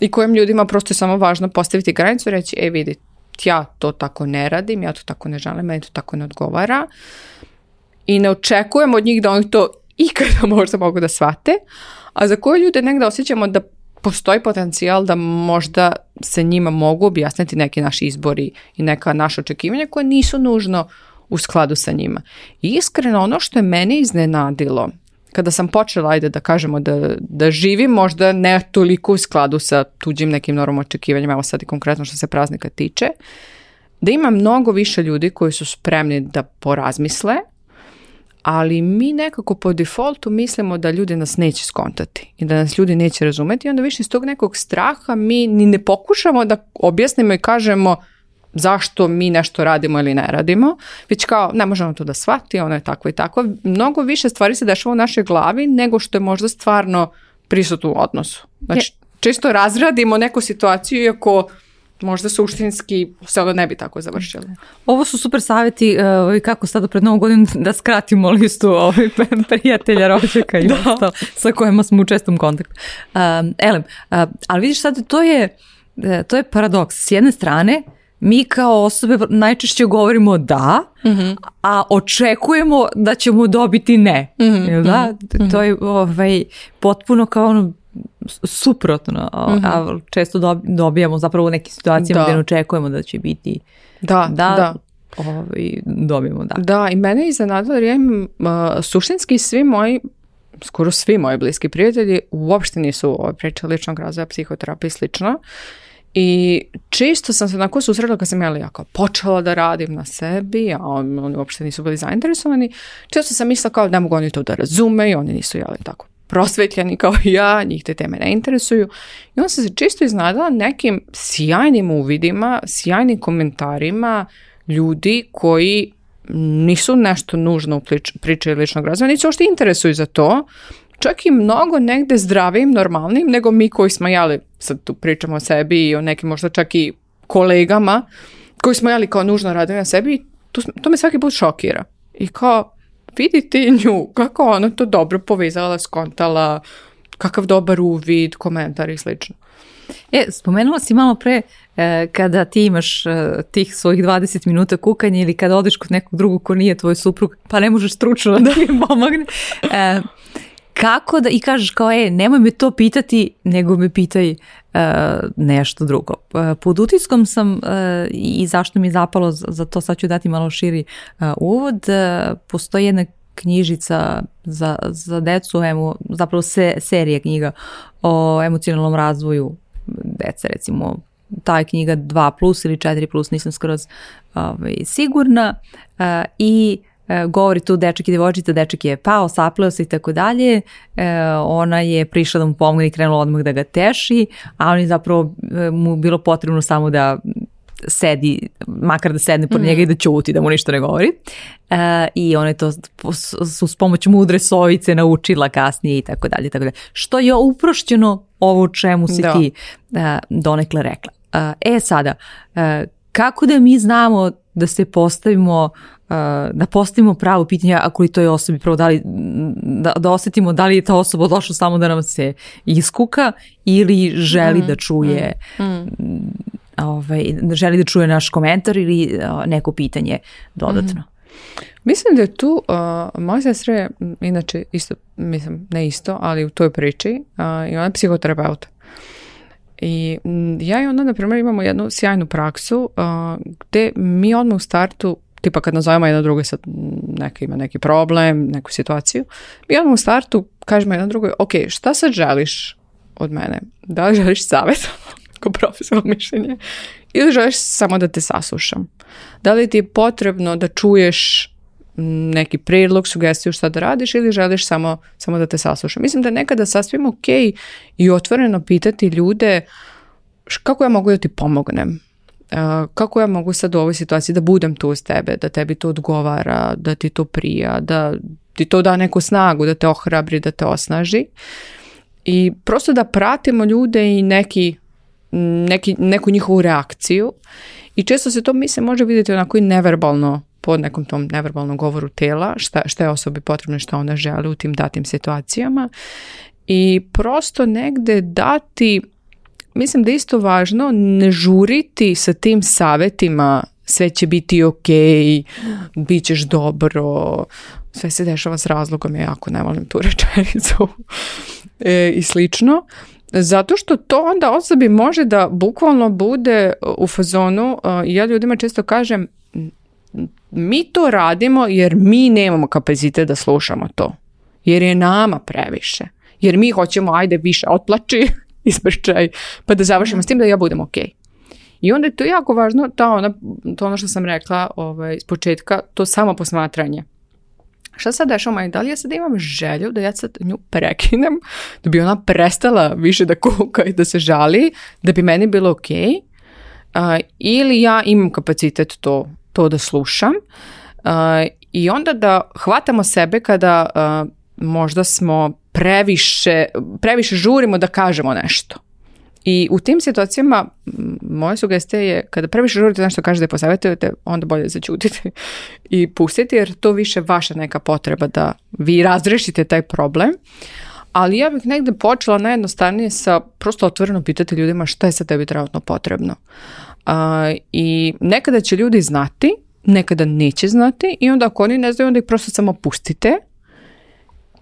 Speaker 2: I kojim ljudima prosto je samo važno postaviti granicu i reći, e vidi, ja to tako ne radim, ja to tako ne želim, meni to tako ne odgovara i ne očekujem od njih da oni to ikada [LAUGHS] možda mogu da shvate, a za koje ljude negde osjećamo da postoji potencijal da možda se njima mogu objasniti neki naši izbori i neka naša očekivanja koja nisu nužno u skladu sa njima. I iskreno ono što je mene iznenadilo kada sam počela, ajde da kažemo da, da živim, možda ne toliko u skladu sa tuđim nekim normom očekivanjima, evo sad i konkretno što se praznika tiče, da ima mnogo više ljudi koji su spremni da porazmisle, ali mi nekako po defaultu mislimo da ljudi nas neće skontati i da nas ljudi neće razumeti i onda više iz tog nekog straha mi ni ne pokušamo da objasnimo i kažemo zašto mi nešto radimo ili ne radimo, već kao ne možemo to da shvati, ono je tako i tako. Mnogo više stvari se dešava u našoj glavi nego što je možda stvarno prisutno u odnosu. Znači, čisto razradimo neku situaciju iako možda suštinski se ono ne bi tako završilo.
Speaker 1: Ovo su super savjeti uh, kako sada pred novu godinu da skratimo listu ovih [LAUGHS] prijatelja, rođaka i ostalo sa kojima smo u čestom kontaktu. Uh, elem, e, ali vidiš sad, to je, to je paradoks. S jedne strane, mi kao osobe najčešće govorimo da, mhm. a očekujemo da ćemo dobiti ne. Mm-hmm. da? Mhm, mhm. To je ovaj, potpuno kao ono suprotno. A često dobijamo zapravo u nekim situacijama da. ne očekujemo da će biti
Speaker 2: da, da, da.
Speaker 1: Ovaj, dobijemo da.
Speaker 2: Da, i mene je iznenadilo jer ja uh, suštinski svi moji skoro svi moji bliski prijatelji uopšte nisu ovaj, pričali ličnog razvoja psihoterapije slično i čisto sam se onako susretila kad sam ja jako počela da radim na sebi, a oni uopšte nisu bili zainteresovani. Često sam mislila kao ne mogu oni to da razume i oni nisu jeli tako prosvetljeni kao ja, njih te teme ne interesuju. I onda sam se čisto iznadala nekim sjajnim uvidima, sjajnim komentarima ljudi koji nisu nešto nužno u priči ličnog razvoja, nisu uopšte interesuju za to, čak i mnogo negde zdravim, normalnim, nego mi koji smo jeli, sad tu pričamo o sebi i o nekim možda čak i kolegama, koji smo jeli kao nužno radili na sebi to, me svaki put šokira. I kao, vidi ti nju, kako ona to dobro povezala, skontala, kakav dobar uvid, komentar i slično.
Speaker 1: E, spomenula si malo pre e, kada ti imaš e, tih svojih 20 minuta kukanja ili kada odeš kod nekog drugog ko nije tvoj suprug, pa ne možeš stručno da ti [LAUGHS] pomogne. E, kako da, i kažeš kao, e, nemoj me to pitati, nego me pitaj e, nešto drugo. Uh, pod utiskom sam e, i zašto mi je zapalo za to, sad ću dati malo širi uvod, postoji jedna knjižica za, za decu, emo, zapravo se, serija knjiga o emocionalnom razvoju dece, recimo ta je knjiga 2 plus ili 4 plus, nisam skroz ovaj, sigurna i E, govori tu dečak i devojčica, dečak je pao, sapleo se i tako dalje, ona je prišla da mu pomogne i krenula odmah da ga teši, a on je zapravo e, mu bilo potrebno samo da sedi, makar da sedne pored mhm. njega i da ćuti, da mu ništa ne govori. E, I ona je to s, s, pomoć mudre sovice naučila kasnije i tako dalje, tako dalje. Što je uprošćeno ovo čemu si ti donekle rekla. E sada, kako da mi znamo da se postavimo da postavimo pravo pitanje ako li toj osobi prvo da, li, da, da osetimo da li je ta osoba došla samo da nam se iskuka ili želi da mhm, čuje mhm, mhm. Ovaj, želi da čuje naš komentar ili neko pitanje dodatno.
Speaker 2: Mislim da je tu uh, moja sestra je inače isto, mislim ne isto, ali u toj priči i ona je psihoterapeuta. I ja i ona, na primjer, imamo jednu sjajnu praksu uh, gdje mi odmah u startu tipa kad nazovemo jedno druga sad neka ima neki problem, neku situaciju, mi ono u startu kažemo jedno drugo, ok, šta sad želiš od mene? Da li želiš savjet, [LAUGHS] ko profesionalno mišljenje, ili želiš samo da te saslušam? Da li ti je potrebno da čuješ neki predlog, sugestiju šta da radiš ili želiš samo, samo da te saslušam. Mislim da je nekada sasvim ok i otvoreno pitati ljude kako ja mogu da ti pomognem E, kako ja mogu sad u ovoj situaciji da budem tu uz tebe, da tebi to odgovara, da ti to prija, da ti to da neku snagu, da te ohrabri, da te osnaži. I prosto da pratimo ljude i neki, neki, neku njihovu reakciju i često se to mislim može vidjeti onako i neverbalno po nekom tom neverbalnom govoru tela, šta, šta je osobi potrebno i šta ona želi u tim datim situacijama i prosto negde dati mislim da je isto važno ne žuriti sa tim savjetima sve će biti ok, bit ćeš dobro, sve se dešava s razlogom, ja jako ne volim tu [LAUGHS] rečenicu e, i slično. Zato što to onda osobi može da bukvalno bude u fazonu, e, ja ljudima često kažem, mi to radimo jer mi nemamo kapacitet da slušamo to. Jer je nama previše. Jer mi hoćemo, ajde više otplaći, ispričaj pa da završimo s tim da ja budem ok. I onda je to jako važno, ta ona, to ono što sam rekla ovaj, s početka, to samo posmatranje. Šta sad dešava meni? Da li ja sad imam želju da ja sad nju prekinem, da bi ona prestala više da kuka i da se žali, da bi meni bilo ok? Uh, ili ja imam kapacitet to, to da slušam uh, i onda da hvatamo sebe kada možda smo previše, previše žurimo da kažemo nešto. I u tim situacijama moja sugestija je kada previše žurite nešto kažete i posavjetujete, onda bolje začutite i pustite jer to više vaša neka potreba da vi razrešite taj problem. Ali ja bih negdje počela najjednostavnije sa prosto otvoreno pitati ljudima šta je sa tebi trenutno potrebno. I nekada će ljudi znati, nekada neće znati i onda ako oni ne znaju onda ih prosto samo pustite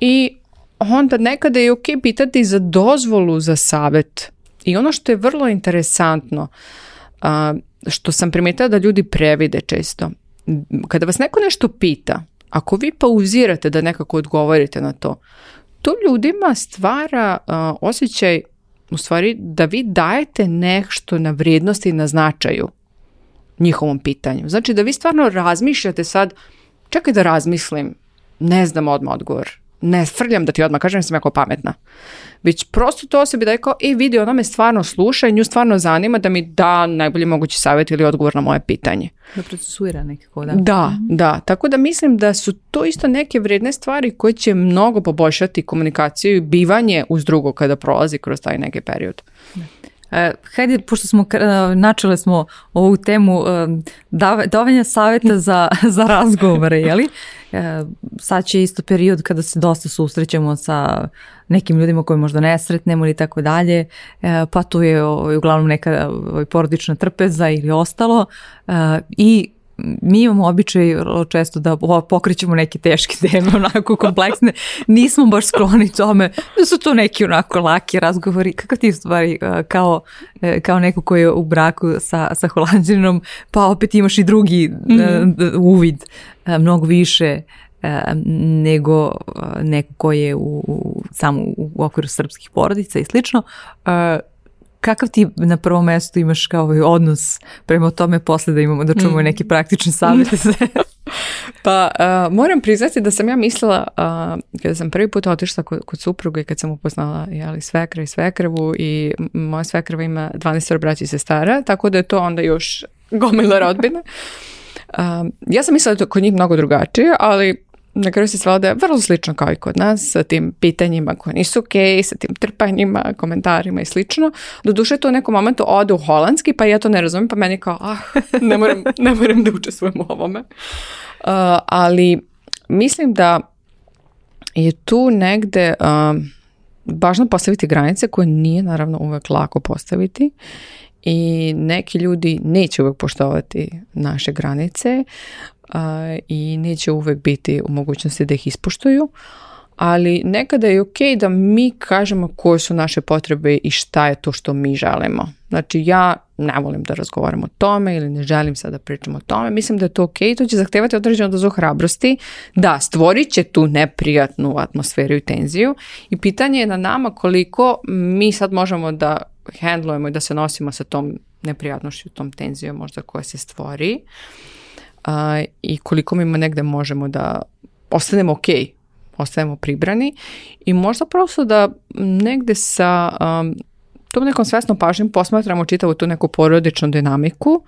Speaker 2: i onda nekada je ok pitati za dozvolu za savjet. I ono što je vrlo interesantno, što sam primijetila da ljudi previde često, kada vas neko nešto pita, ako vi pauzirate da nekako odgovorite na to, to ljudima stvara osjećaj u stvari da vi dajete nešto na vrijednosti i na značaju njihovom pitanju. Znači da vi stvarno razmišljate sad, čekaj da razmislim, ne znam odmah odgovor ne frljam da ti odmah kažem, sam jako pametna. Već prosto to osobi da kao i e, vidi, ona me stvarno sluša i nju stvarno zanima da mi da najbolji mogući savjet ili odgovor na moje pitanje. Da
Speaker 1: procesuira nekako,
Speaker 2: da. Da, mhm. da. Tako da mislim da su to isto neke vrijedne stvari koje će mnogo poboljšati komunikaciju i bivanje uz drugo kada prolazi kroz taj neki period. Da.
Speaker 1: E, Hajde, pošto smo, e, načele smo ovu temu e, davanja savjeta za, [LAUGHS] za razgovore, jeli? Sad će isto period kada se dosta susrećemo sa nekim ljudima koji možda nesretnemo ili tako dalje, pa tu je ovaj, uglavnom neka ovaj, porodična trpeza ili ostalo i mi imamo običaj često da pokrećemo neke teške teme, onako kompleksne, nismo baš skloni tome, da su to neki onako laki razgovori, kako ti stvari e, kao, e, kao neko koji je u braku sa, sa pa opet imaš i drugi e, mhm. uvid, mnogo više nego neko koji je u, samo u okviru srpskih porodica i slično kakav ti na prvom mestu imaš kao ovaj odnos prema tome poslije da imamo da čujemo mm. praktični praktične [LAUGHS]
Speaker 2: [LAUGHS] pa moram priznati da sam ja mislila uh, sam prvi put otišla kod, kod i kad sam upoznala jeli, svekra i svekravu i moja svekrva ima 12 braća i sestara tako da je to onda još gomila rodbina. [LAUGHS] ja sam mislila da je to kod njih mnogo drugačije, ali na kraju se je vrlo slično kao i kod nas, sa tim pitanjima koje nisu ok, sa tim trpanjima, komentarima i slično. Doduše to u nekom momentu ode u holandski, pa ja to ne razumijem, pa meni kao, ah, ne moram, [LAUGHS] ne moram da učestvujem u ovome. Uh, ali mislim da je tu negde um, važno postaviti granice koje nije naravno uvek lako postaviti i neki ljudi neće uvek poštovati naše granice i neće uvek biti u mogućnosti da ih ispuštuju ali nekada je ok da mi kažemo koje su naše potrebe i šta je to što mi želimo. Znači ja ne volim da razgovaram o tome ili ne želim sad da pričam o tome. Mislim da je to ok to će zahtevati određenu dozu hrabrosti. Da, stvorit će tu neprijatnu atmosferu i tenziju i pitanje je na nama koliko mi sad možemo da handlujemo i da se nosimo sa tom neprijatnošću, tom tenzijom možda koja se stvori a, i koliko mi negde možemo da ostanemo ok, ostajemo pribrani i možda prosto da negde sa um, tom nekom svesnom pažnjom posmatramo čitavu tu neku porodičnu dinamiku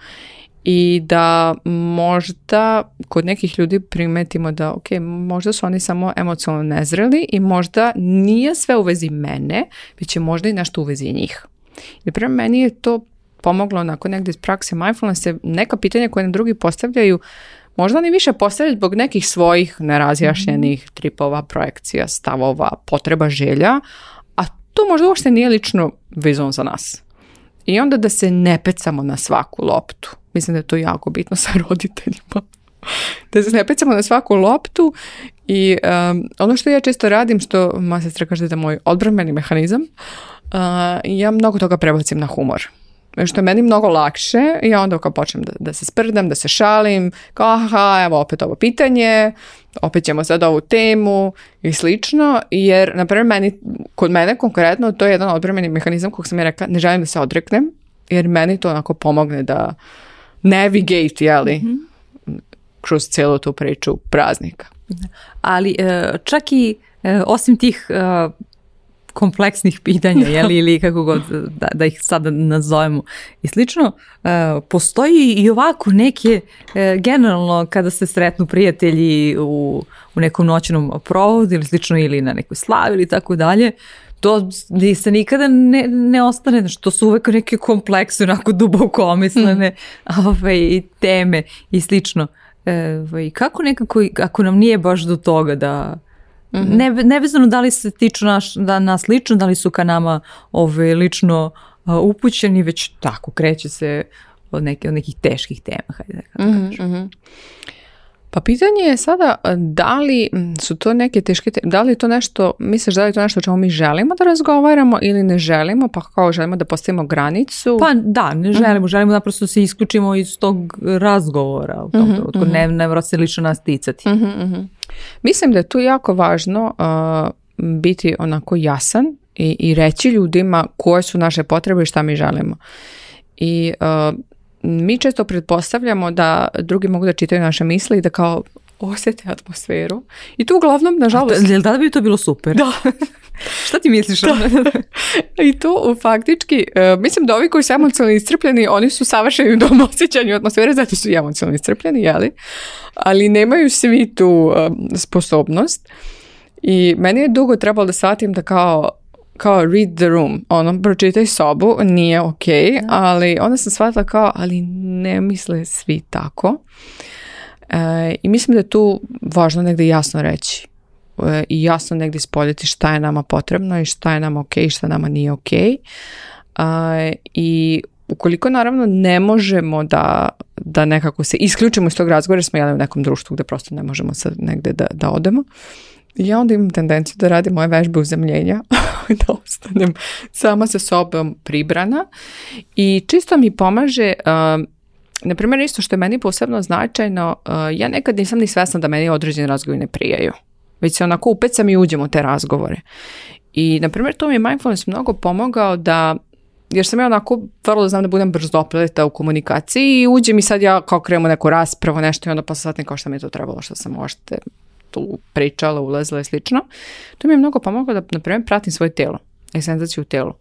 Speaker 2: i da možda kod nekih ljudi primetimo da ok, možda su oni samo emocionalno nezreli i možda nije sve u vezi mene, već je možda i nešto u vezi njih. I prema meni je to pomoglo onako negdje iz prakse mindfulness je neka pitanja koje nam drugi postavljaju možda ni više postavljaju zbog nekih svojih nerazjašnjenih mhm. tripova, projekcija, stavova, potreba, želja, a to možda uopšte nije lično vizom za nas. I onda da se ne pecamo na svaku loptu. Mislim da je to jako bitno sa [LAUGHS] roditeljima. da se ne pecamo na svaku loptu i um, ono što ja često radim, što ma sestra kaže da je moj odbrmeni mehanizam, uh, ja mnogo toga prebacim na humor što je meni mnogo lakše i onda kao počnem da, da se sprdam, da se šalim, kao aha, evo opet ovo pitanje, opet ćemo sad ovu temu i slično, jer na primjer meni, kod mene konkretno to je jedan odbremeni mehanizam kog sam ja rekla, ne želim da se odreknem, jer meni to onako pomogne da navigate, jeli, mm-hmm. kroz celu tu priču praznika.
Speaker 1: Ali e, čak i e, osim tih e, kompleksnih pitanja, li ili kako god da, da ih sada nazovemo i slično, e, postoji i ovako neke, e, generalno kada se sretnu prijatelji u, u nekom noćnom provodu ili slično, ili na nekoj slavi ili tako dalje, to se nikada ne, ne ostane, znači to su uvek neke kompleksne, onako duboko omislene mm. teme i slično. E, ovaj, kako nekako, ako nam nije baš do toga da, Mhm. Ne, nevezano da li se tiču naš, da, nas lično, da li su ka nama ove, lično upućeni, već tako kreće se od, neke, od nekih teških tema. Hajde, mhm, mhm.
Speaker 2: Pa pitanje je sada da li su to neke teške, da li je to nešto, misliš da li to nešto o čemu mi želimo da razgovaramo ili ne želimo, pa kao želimo da postavimo granicu?
Speaker 1: Pa da, ne mhm. želimo, želimo naprosto se isključimo iz tog razgovora u tom mm ne, ne se lično nas ticati. Mhm,
Speaker 2: Mislim da je tu jako važno biti onako jasan i, i reći ljudima koje su naše potrebe i šta mi želimo. I mi često pretpostavljamo da drugi mogu da čitaju naše misli i da kao osjete atmosferu. I tu uglavnom, nažalost...
Speaker 1: Da, da bi to bilo super?
Speaker 2: Da. [LAUGHS] Šta ti misliš?
Speaker 1: Da.
Speaker 2: [LAUGHS] I tu, faktički, e, mislim da ovi koji su emocionalno iscrpljeni, oni su savršeni u dom [LAUGHS] osjećanju atmosfere, zato su i emocionalno iscrpljeni, jeli? Ali nemaju svi tu e, sposobnost. I meni je dugo trebalo da shvatim da kao kao read the room, ono, pročitaj sobu, nije ok, ali onda sam shvatila kao, ali ne misle svi tako. E, I mislim da je tu važno negdje jasno reći e, i jasno negdje spoljiti šta je nama potrebno i šta je nama ok i šta nama nije ok. E, I ukoliko naravno ne možemo da, da nekako se isključimo iz tog razgovora jer smo jeli u nekom društvu gdje prosto ne možemo sad negdje da, da odemo, i ja onda imam tendenciju da radim moje vežbe uzemljenja, [LAUGHS] da ostanem sama sa sobom pribrana i čisto mi pomaže um, na primjer, isto što je meni posebno značajno, uh, ja nekad nisam ni svesna da meni određeni razgovori ne prijaju. Već se onako upecam i uđem u te razgovore. I, na primjer, to mi je mindfulness mnogo pomogao da jer sam ja onako vrlo znam da budem brzo opleta u komunikaciji i uđem i sad ja kao krenemo neku raspravu, nešto i onda pa kao što mi je to trebalo, što sam možete tu pričala, ulazila i slično, to mi je mnogo pomoglo da, na primjer, pratim svoje tijelo i senzaciju u telu.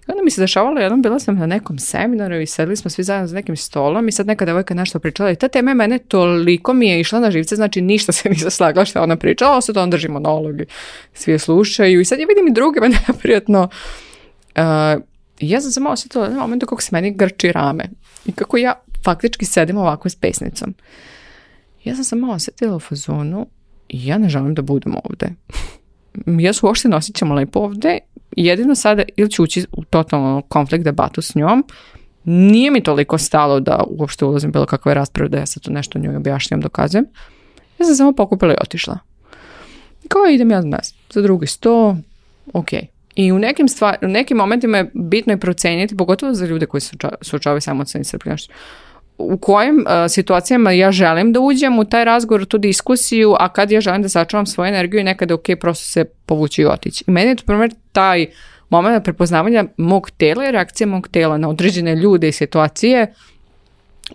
Speaker 2: I onda mi se dešavalo, jednom bila sam na nekom seminaru i sedli smo svi zajedno za nekim stolom i sad neka devojka nešto pričala i ta tema mene toliko mi je išla na živce, znači ništa se [LAUGHS] nisam slagala što ona pričala, se da on drži monolog i svi je slušaju i sad ja vidim i druge [LAUGHS] me prijatno. ja sam samo osjetila na momentu kako se meni grči rame i kako ja faktički sedim ovako s pesnicom. Ja sam samo osjetila u fazonu, ja ne želim da budem ovde. ja se uopšte ne osjećam lepo ovde, jedino sada ili ću ući u totalno konflikt debatu s njom, nije mi toliko stalo da uopšte ulazim bilo kakve rasprave da ja sad to nešto njoj objašnjam, dokazujem. Ja sam samo pokupila i otišla. Kao idem ja nas, za drugi sto, ok. I u nekim, stvar, u nekim momentima je bitno je proceniti, pogotovo za ljude koji suočavaju samo sa iscrpljenošću u kojim e, situacijama ja želim da uđem u taj razgovor, tu diskusiju, a kad ja želim da sačuvam svoju energiju i nekada ok, prosto se povući i otići. I meni je to primjer taj moment prepoznavanja mog tela i reakcije mog tela na određene ljude i situacije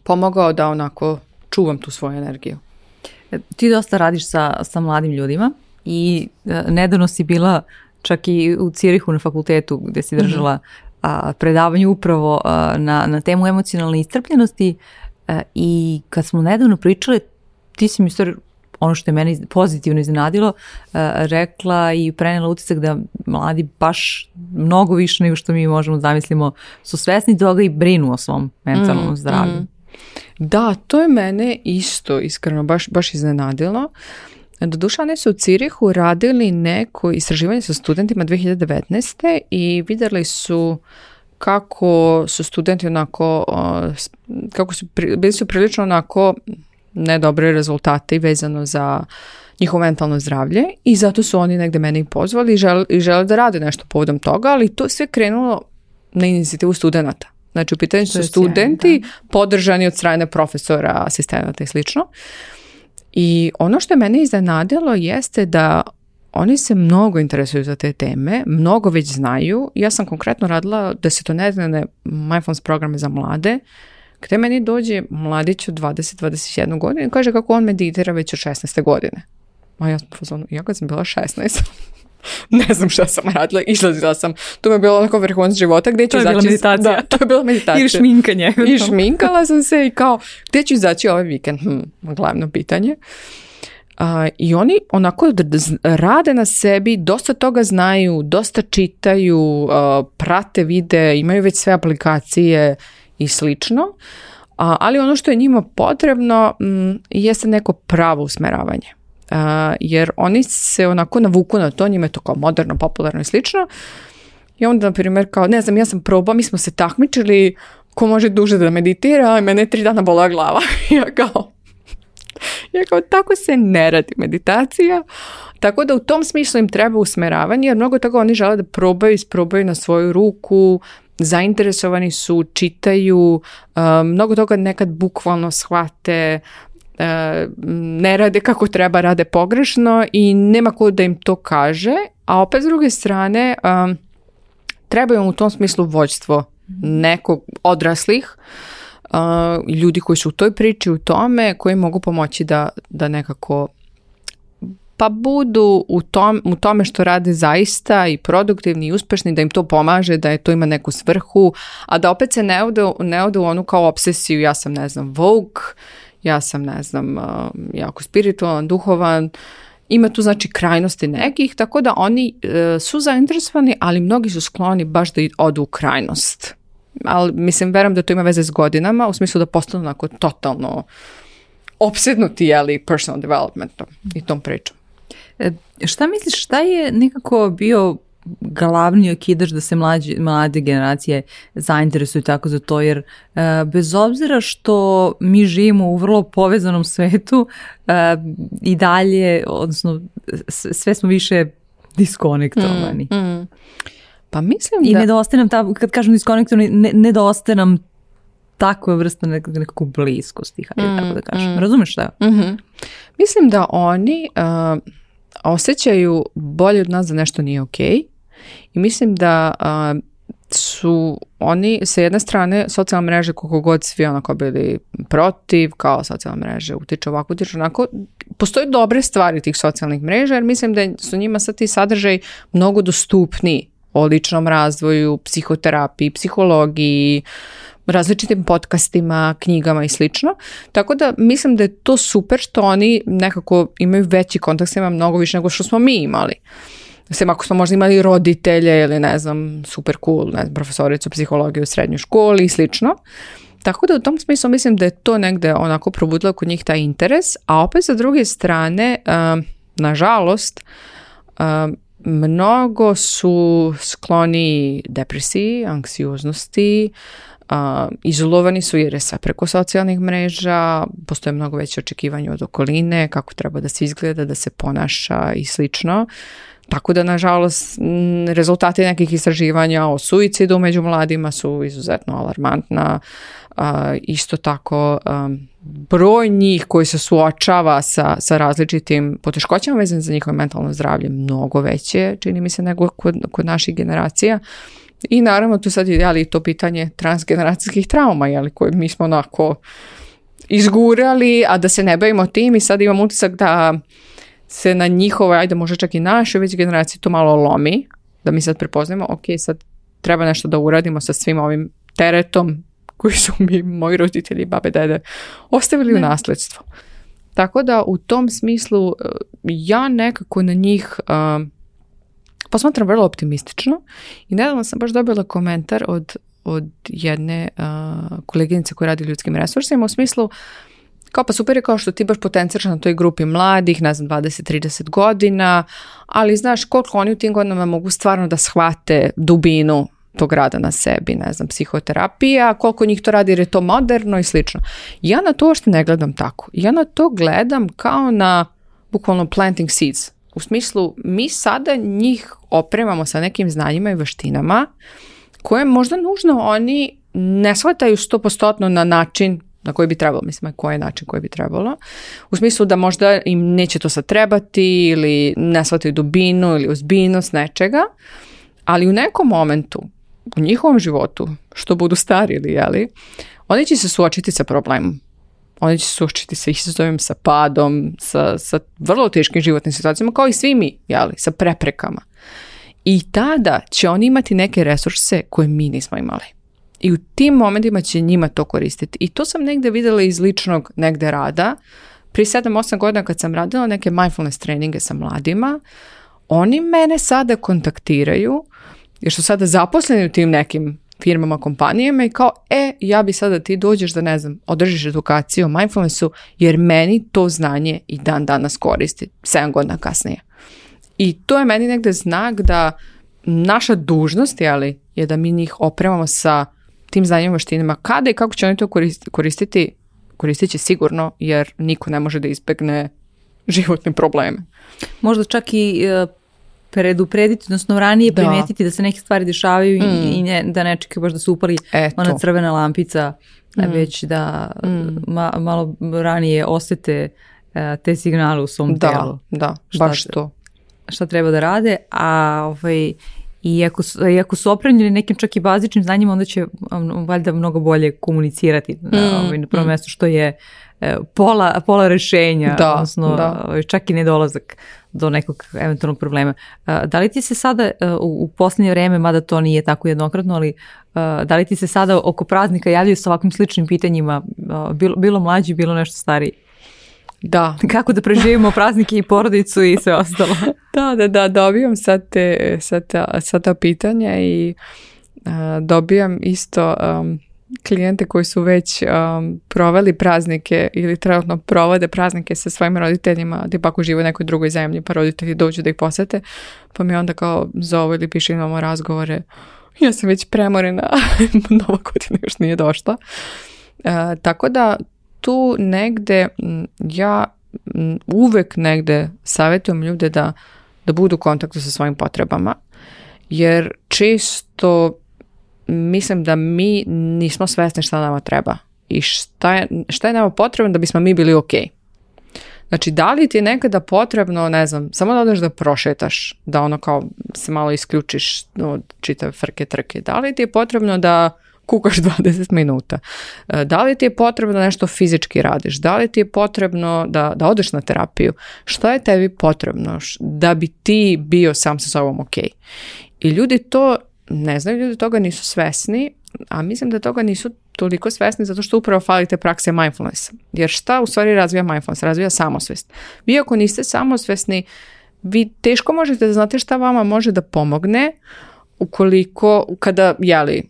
Speaker 2: pomogao da onako čuvam tu svoju energiju.
Speaker 1: E, ti dosta radiš sa, sa mladim ljudima i e, nedavno si bila čak i u Cirihu na fakultetu gdje si mhm. držala a, predavanju upravo na, na temu emocionalne istrpljenosti e, i kad smo nedavno pričali, ti si mi ono što je meni pozitivno iznenadilo, e, rekla i prenela utisak da mladi baš mnogo više nego što mi možemo zamislimo su svesni toga i brinu o svom mentalnom mm, zdravlju. Mm.
Speaker 2: Da, to je mene isto iskreno baš, baš iznenadilo. Doduša oni su u Cirihu radili neko istraživanje sa studentima 2019. i vidjeli su kako su studenti onako, kako su, bili su prilično onako nedobre rezultati vezano za njihovo mentalno zdravlje i zato su oni negdje mene pozvali i žele, i žele da rade nešto povodom toga, ali to sve krenulo na inicijativu studenta. Znači, u pitanju su studenti podržani od strane profesora, asistenata i slično. I ono što je mene iznenadilo jeste da oni se mnogo interesuju za te teme, mnogo već znaju. Ja sam konkretno radila desetonednevne mindfulness programe za mlade, gdje meni dođe mladić od 20-21 godine i kaže kako on meditira već od 16. godine. A ja sam ja kad sam bila 16, [LAUGHS] ne znam šta sam radila, izlazila sam. To mi je bilo onako vrhunac života.
Speaker 1: Gdje ću to je bila meditacija. Da, to
Speaker 2: je bila meditacija. [LAUGHS]
Speaker 1: I šminkanje.
Speaker 2: I šminkala sam se i kao, gdje ću izaći ovaj vikend? Hm, glavno pitanje. I oni onako rade na sebi, dosta toga znaju, dosta čitaju, prate vide, imaju već sve aplikacije i slično. ali ono što je njima potrebno m, mm, jeste neko pravo usmeravanje jer oni se onako navuku na to, njima je to kao moderno, popularno i slično. I onda, na primjer, kao, ne znam, ja sam probao, mi smo se takmičili, ko može duže da meditira, a mene je tri dana bola glava. [LAUGHS] ja kao, ja kao, tako se ne radi meditacija. Tako da u tom smislu im treba usmeravanje, jer mnogo toga oni žele da probaju, isprobaju na svoju ruku, zainteresovani su, čitaju, mnogo toga nekad bukvalno shvate, E, ne rade kako treba, rade pogrešno i nema ko da im to kaže, a opet s druge strane trebaju u tom smislu vođstvo nekog odraslih e, ljudi koji su u toj priči, u tome, koji mogu pomoći da, da nekako pa budu u, tom, u tome što rade zaista i produktivni i uspešni, da im to pomaže, da je to ima neku svrhu, a da opet se ne ode, ne ode u onu kao obsesiju, ja sam ne znam, vogue, ja sam ne znam jako spiritualan, duhovan, ima tu znači krajnosti nekih, tako da oni e, su zainteresovani, ali mnogi su skloni baš da odu u krajnost. Ali mislim, verujem da to ima veze s godinama, u smislu da postanu onako totalno opsednuti, jeli, personal developmentom i tom pričom. E,
Speaker 1: šta misliš, šta je nekako bio glavni okidaš da se mlađi, mlade generacije zainteresuju tako za to, jer e, bez obzira što mi živimo u vrlo povezanom svetu e, i dalje, odnosno sve smo više diskonektovani. Mm, mm. Pa mislim I da... nedostaje nam ta, kad kažem diskonektovani, ne, nedostaje nam takva vrsta nek bliskosti, hajde mm, tako da kažem. Razumeš šta? Mm
Speaker 2: Mislim da oni e, osjećaju bolje od nas da nešto nije okej. I mislim da su oni sa jedne strane socijalne mreže koliko god svi onako bili protiv, kao socijalne mreže utiče ovako, utiče onako, postoje dobre stvari tih socijalnih mreža jer mislim da su njima sad ti sadržaj mnogo dostupni o ličnom razvoju, psihoterapiji, psihologiji, različitim podcastima, knjigama i slično. Tako da mislim da je to super što oni nekako imaju veći kontakt s mnogo više nego što smo mi imali. Mislim, ako smo možda imali roditelje ili ne znam, super cool, ne znam, profesoricu psihologije u srednjoj školi i slično. Tako da u tom smislu mislim da je to negde onako probudilo kod njih taj interes, a opet sa druge strane, nažalost, mnogo su skloni depresiji, anksioznosti, izolovani su jer je sve preko socijalnih mreža, postoje mnogo veće očekivanje od okoline, kako treba da se izgleda, da se ponaša i slično. Tako da, nažalost, rezultati nekih istraživanja o suicidu među mladima su izuzetno alarmantna. Isto tako, um, broj njih koji se suočava sa, sa različitim poteškoćama vezanim za njihovo mentalno zdravlje mnogo veće, čini mi se, nego kod, kod naših generacija. I naravno tu sad je ali to pitanje transgeneracijskih trauma, jeli, koje mi smo onako izgurali, a da se ne bavimo tim i sad imam utisak da se na njihove, ajde možda čak i našoj već generaciji to malo lomi, da mi sad prepoznajemo, ok, sad treba nešto da uradimo sa svim ovim teretom koji su mi moji roditelji, babe, dede, ostavili ne. u nasledstvo. Tako da u tom smislu e, ja nekako na njih uh, posmatram vrlo optimistično i nedavno sam baš dobila komentar od, od jedne uh, koleginice koja radi ljudskim resursima u smislu kao pa super je kao što ti baš potenciraš na toj grupi mladih, ne znam, 20-30 godina, ali znaš koliko oni u tim godinama mogu stvarno da shvate dubinu tog rada na sebi, ne znam, psihoterapija, koliko njih to radi jer je to moderno i slično. Ja na to ošte ne gledam tako. Ja na to gledam kao na bukvalno planting seeds. U smislu, mi sada njih opremamo sa nekim znanjima i veštinama koje možda nužno oni ne shvataju 100 na način na koji bi trebalo, mislim, na koji način koji bi trebalo. U smislu da možda im neće to sad trebati ili ne shvataju dubinu ili ozbiljnost nečega, ali u nekom momentu u njihovom životu, što budu starili, jeli, oni će se suočiti sa problemom. Oni će se suočiti sa izazovim, sa padom, sa, sa vrlo teškim životnim situacijama, kao i svi mi, jeli, sa preprekama. I tada će oni imati neke resurse koje mi nismo imali. I u tim momentima će njima to koristiti. I to sam negdje vidjela iz ličnog negdje rada. Pri 7-8 godina kad sam radila neke mindfulness treninge sa mladima, oni mene sada kontaktiraju, jer su sada zaposleni u tim nekim firmama, kompanijama i kao, e, ja bi sada ti dođeš da, ne znam, održiš edukaciju o mindfulnessu, jer meni to znanje i dan danas koristi, 7 godina kasnije. I to je meni negdje znak da naša dužnost, jeli, je da mi njih opremamo sa tim znanjem vještinama. Kada i kako će oni to koristiti, koristit će sigurno jer niko ne može da izbegne životne probleme.
Speaker 1: Možda čak i e, preduprediti, odnosno ranije da. primijetiti da se neke stvari dešavaju i, mm. da ne čekaju baš da se upali ona crvena lampica, e, mm. već da mm. malo ranije osjete e, te signale u svom
Speaker 2: da,
Speaker 1: tijelu.
Speaker 2: Da, baš to.
Speaker 1: Šta treba da rade, a ovaj, i ako su, ako su opremljeni nekim čak i bazičnim znanjima, onda će ono, valjda mnogo bolje komunicirati na, mm, ovaj, na prvom mjestu, mm. što je e, pola, pola rešenja, odnosno ovaj, čak i nedolazak do nekog eventualnog problema. E, da li ti se sada e, u, posljednje vrijeme, mada to nije tako jednokratno, ali da li ti se sada oko praznika javljaju s ovakvim sličnim pitanjima, bilo, bilo mlađi, bilo nešto stariji?
Speaker 2: Da.
Speaker 1: [LAUGHS] Kako da preživimo praznike i porodicu i sve ostalo. [LAUGHS]
Speaker 2: da, da, da, dobijam sad, te, sad, ta, pitanja i uh, dobijam isto um, klijente koji su već um, proveli praznike ili trenutno provode praznike sa svojim roditeljima, gdje pak uživaju u nekoj drugoj zemlji pa roditelji dođu da ih posete, pa mi onda kao zove ili piše imamo razgovore, ja sam već premorena, [LAUGHS] nova godina još nije došla. Uh, tako da tu negde ja uvek negde savjetujem ljude da, da budu u kontaktu sa svojim potrebama, jer često mislim da mi nismo svesni šta nama treba i šta je, šta je nama potrebno da bismo mi bili ok. Znači, da li ti je nekada potrebno, ne znam, samo da odeš da prošetaš, da ono kao se malo isključiš od čitave frke trke, da li ti je potrebno da kukaš 20 [LAUGHS] minuta. E, da li ti je potrebno da nešto fizički radiš? Da li ti je potrebno da, da odeš na terapiju? Što je tebi potrebno da bi ti bio sam sa sobom ok? I ljudi to ne znaju, ljudi toga nisu svesni, a mislim da toga nisu toliko svesni zato što upravo falite prakse mindfulness. Jer šta u stvari razvija mindfulness? Razvija samosvest. Vi ako niste samosvesni, vi teško možete da znate šta vama može da pomogne ukoliko, kada, jeli,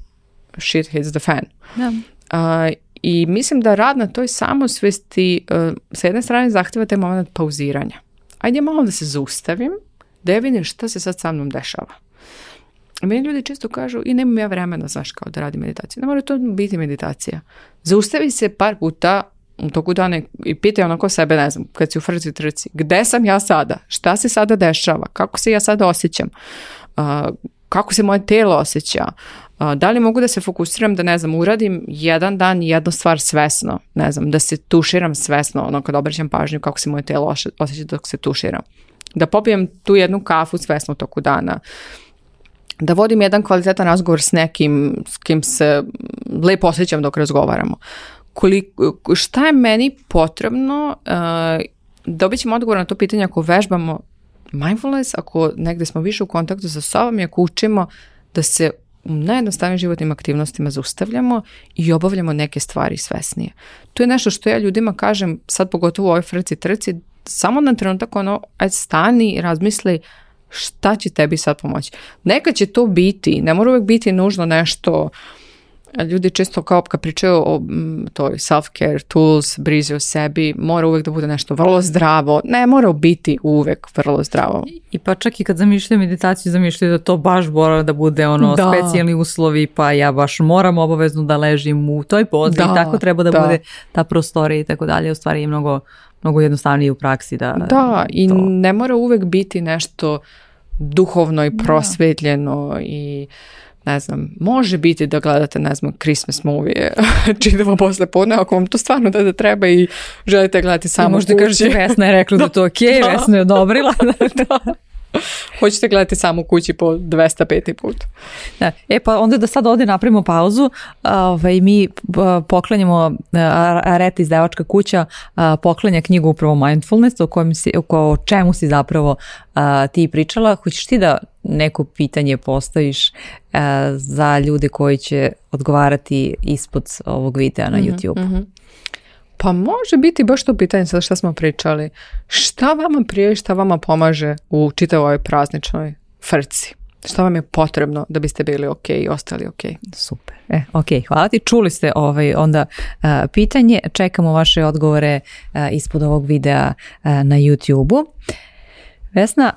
Speaker 2: shit hits the fan. I mislim da rad na toj samosvesti e, sa jedne strane zahtjeva taj moment pauziranja. Ajde malo da se zaustavim, da ja vidim šta se sad sa mnom dešava. Meni ljudi često kažu i nemam ja vremena, znaš, kao da radim meditaciju. Ne mora to biti meditacija. Zaustavi se par puta u toku dana i pitaj onako sebe, ne znam, kad si u frci trci, gde sam ja sada? Šta se sada dešava? Kako se ja sada osjećam? kako se moje telo osjeća? da li mogu da se fokusiram da, ne znam, uradim jedan dan jednu stvar svesno, ne znam, da se tuširam svesno, ono kad obraćam pažnju kako se moje telo osjeća dok se tuširam. Da popijem tu jednu kafu svesno u toku dana. Da vodim jedan kvalitetan razgovor s nekim s kim se lepo osjećam dok razgovaramo. Koliko, šta je meni potrebno? Uh, e, dobit ćemo odgovor na to pitanje ako vežbamo mindfulness, ako negde smo više u kontaktu sa sobom i ako učimo da se u najjednostavnijim životnim aktivnostima zaustavljamo i obavljamo neke stvari svesnije. To je nešto što ja ljudima kažem, sad pogotovo u ovoj frci trci, samo na trenutak ono, aj stani i razmisli šta će tebi sad pomoći. Neka će to biti, ne mora uvijek biti nužno nešto ljudi često kao kad pričaju o mm, toj self-care tools, brizi o sebi, mora uvijek da bude nešto vrlo zdravo. Ne, mora biti uvijek vrlo zdravo.
Speaker 1: I pa čak i kad zamišljaju meditaciju, zamišljaju da to baš mora da bude ono da. specijalni uslovi, pa ja baš moram obavezno da ležim u toj pozi i tako treba da, bude ta prostorija i tako dalje. U stvari je mnogo, mnogo jednostavnije u praksi da...
Speaker 2: Da, i ne mora uvijek biti nešto duhovno i prosvetljeno i ne znam, može biti da gledate, ne znam, Christmas movie [LAUGHS] čitavo posle podne, ako vam to stvarno da, treba i želite gledati samo Možda kažete
Speaker 1: Vesna je rekla da, to [LAUGHS] ok, Vesna je odobrila. [LAUGHS] da.
Speaker 2: [LAUGHS] Hoćete gledati samo kući po 205. put.
Speaker 1: Da. E pa onda da sad ovdje napravimo pauzu. Ovaj, mi poklanjamo, Areta iz Devačka kuća poklanja knjigu upravo Mindfulness o, kojem si, o čemu si zapravo ti pričala. Hoćeš ti da neko pitanje postaviš za ljude koji će odgovarati ispod ovog videa na mm YouTube? Mhm.
Speaker 2: Pa može biti baš to pitanje sad što smo pričali. Šta vama prije, šta vama pomaže u čitavoj prazničnoj frci? Šta vam je potrebno da biste bili ok i ostali ok?
Speaker 1: Super. E, ok, hvala ti. Čuli ste ovaj onda pitanje. Čekamo vaše odgovore ispod ovog videa na YouTube-u. Vesna,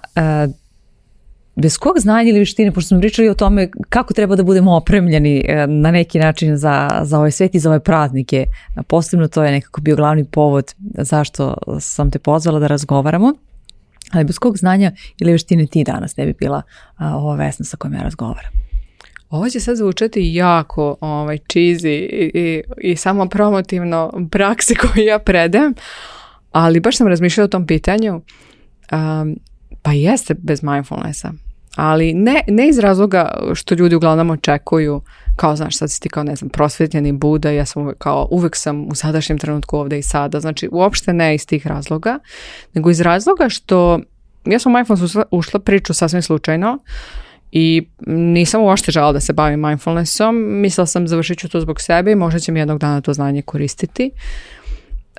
Speaker 1: bez kog znanja ili vještine, pošto smo pričali o tome kako treba da budemo opremljeni e, na neki način za, za ovaj svet i za ove praznike. Posebno to je nekako bio glavni povod zašto sam te pozvala da razgovaramo. Ali bez kog znanja ili vještine ti danas ne bi bila ova vesna sa kojom ja razgovaram.
Speaker 2: Ovo će sad zvučati jako ovaj, čizi i, i, samo promotivno praksi koju ja predem, ali baš sam razmišljala o tom pitanju. Pa jeste bez mindfulnessa. Ali ne, ne iz razloga što ljudi uglavnom očekuju, kao znaš, sad si ti kao, ne znam, prosvjetljeni Buda, ja sam kao, uvek sam u sadašnjem trenutku ovdje i sada. Znači, uopšte ne iz tih razloga, nego iz razloga što ja sam u mindfulness ušla priču sasvim slučajno i nisam uopšte žala da se bavim mindfulnessom. Mislila sam završit ću to zbog sebe i možda će mi jednog dana to znanje koristiti.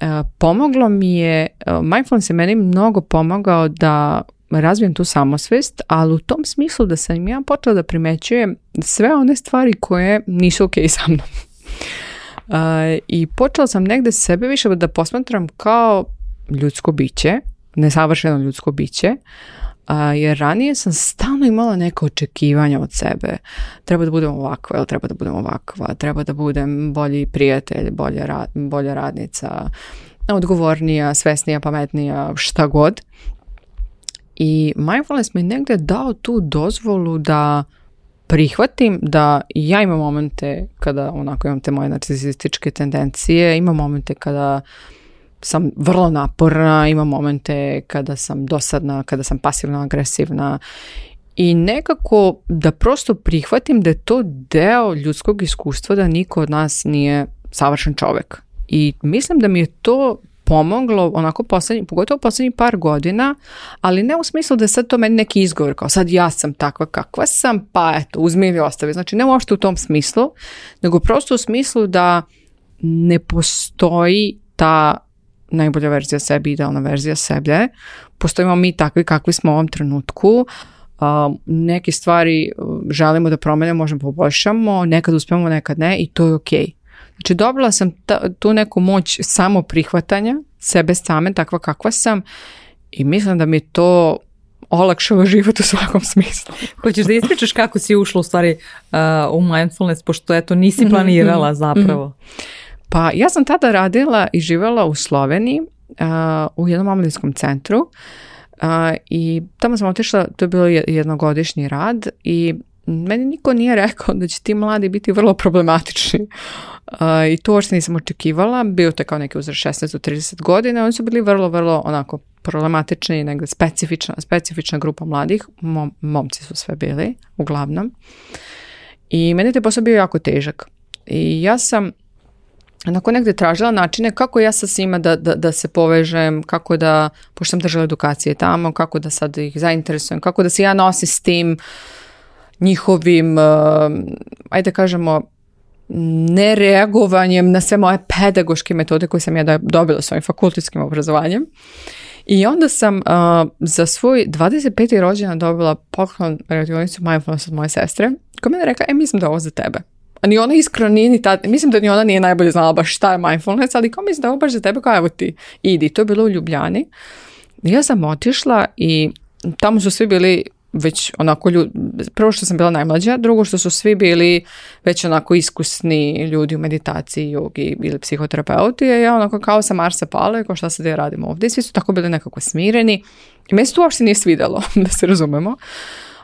Speaker 2: E, pomoglo mi je, e, mindfulness je meni mnogo pomogao da razvijem tu samosvest, ali u tom smislu da sam ja počela da primećujem sve one stvari koje nisu ok sa mnom. [LAUGHS] I počela sam negde sebe više da posmatram kao ljudsko biće, nesavršeno ljudsko biće, jer ranije sam stalno imala neka očekivanja od sebe. Treba da budem ovakva, ili treba da budem ovakva, treba da budem bolji prijatelj, bolja, bolja radnica, odgovornija, svesnija, pametnija, šta god. I mindfulness mi negdje dao tu dozvolu da prihvatim da ja imam momente kada onako imam te moje narcisističke tendencije, imam momente kada sam vrlo naporna, imam momente kada sam dosadna, kada sam pasivno agresivna i nekako da prosto prihvatim da je to deo ljudskog iskustva da niko od nas nije savršen čovjek. I mislim da mi je to pomoglo, onako poslednji, pogotovo posljednjih par godina, ali ne u smislu da je sad to meni neki izgovor, kao sad ja sam takva kakva sam, pa eto, uzmi ili ostavi. Znači, ne uopšte u tom smislu, nego prosto u smislu da ne postoji ta najbolja verzija sebe, idealna verzija sebe. Postojimo mi takvi kakvi smo u ovom trenutku. neke stvari um, želimo da promenimo, možemo poboljšamo, nekad uspemo, nekad ne i to je okej. Znači dobila sam tu neku moć samo prihvatanja sebe same, takva kakva sam i mislim da mi to olakšava život u svakom smislu.
Speaker 1: Hoćeš pa da ispričaš kako si ušla u stvari uh, u mindfulness, pošto eto nisi mhm, planirala mhm, zapravo. Mhm.
Speaker 2: Pa ja sam tada radila i živjela u Sloveniji uh, u jednom omladinskom centru uh, i tamo sam otišla, to je bilo jednogodišnji rad i meni niko nije rekao da će ti mladi biti vrlo problematični. I to još nisam očekivala. Bio to kao neki uzor 16 do 30 godina. Oni su bili vrlo, vrlo onako problematični i specifična, specifična grupa mladih. momci su sve bili, uglavnom. I meni je posao bio jako težak. I ja sam onako negde tražila načine kako ja sa svima da, da, da, se povežem, kako da, pošto sam držala edukacije tamo, kako da sad ih zainteresujem, kako da se ja nosim s tim, njihovim, uh, ajde kažemo, nereagovanjem na sve moje pedagoške metode koje sam ja dobila svojim fakultetskim obrazovanjem. I onda sam uh, za svoj 25. rođendan dobila poklon radionicu mindfulness od moje sestre, koja mi je rekla, e, mislim da je ovo za tebe. A ni ona iskreno nije ni mislim da ni ona nije najbolje znala baš šta je mindfulness, ali kao mislim da je ovo baš za tebe, kao evo ti, idi. To je bilo u Ljubljani. ja sam otišla i tamo su svi bili već onako ljudi, prvo što sam bila najmlađa, drugo što su svi bili već onako iskusni ljudi u meditaciji, jogi ili psihoterapeuti, a ja onako kao sam Marsa Pale, kao šta sad ja radim ovdje, svi su tako bili nekako smireni i meni se to uopšte nije svidjelo, [LAUGHS] da se razumemo.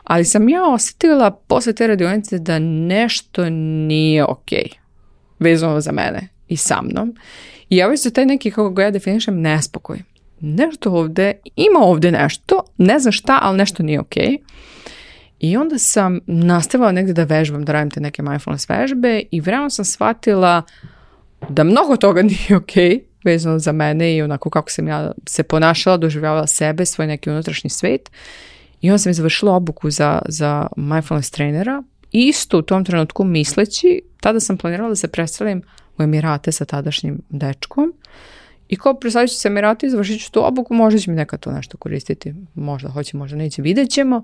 Speaker 2: Ali sam ja osjetila poslije te radionice da nešto nije ok, vezano za mene i sa mnom. I ovo već taj neki, kako ga ja definišem, nespokoj nešto ovdje, ima ovdje nešto, ne znam šta, ali nešto nije ok I onda sam nastavila negdje da vežbam, da radim te neke mindfulness vežbe i vremenom sam shvatila da mnogo toga [LAUGHS] nije ok vezano za mene i onako kako sam ja se ponašala, doživljavala sebe, svoj neki unutrašnji svet. I onda sam završila obuku za, za mindfulness trenera. Isto u tom trenutku misleći, tada sam planirala da se predstavljam u Emirate sa tadašnjim dečkom. I kao predstavit ću se Emirati, izvršit ću tu obuku, možda će mi nekad to nešto koristiti. Možda hoće, možda neće, vidjet ćemo.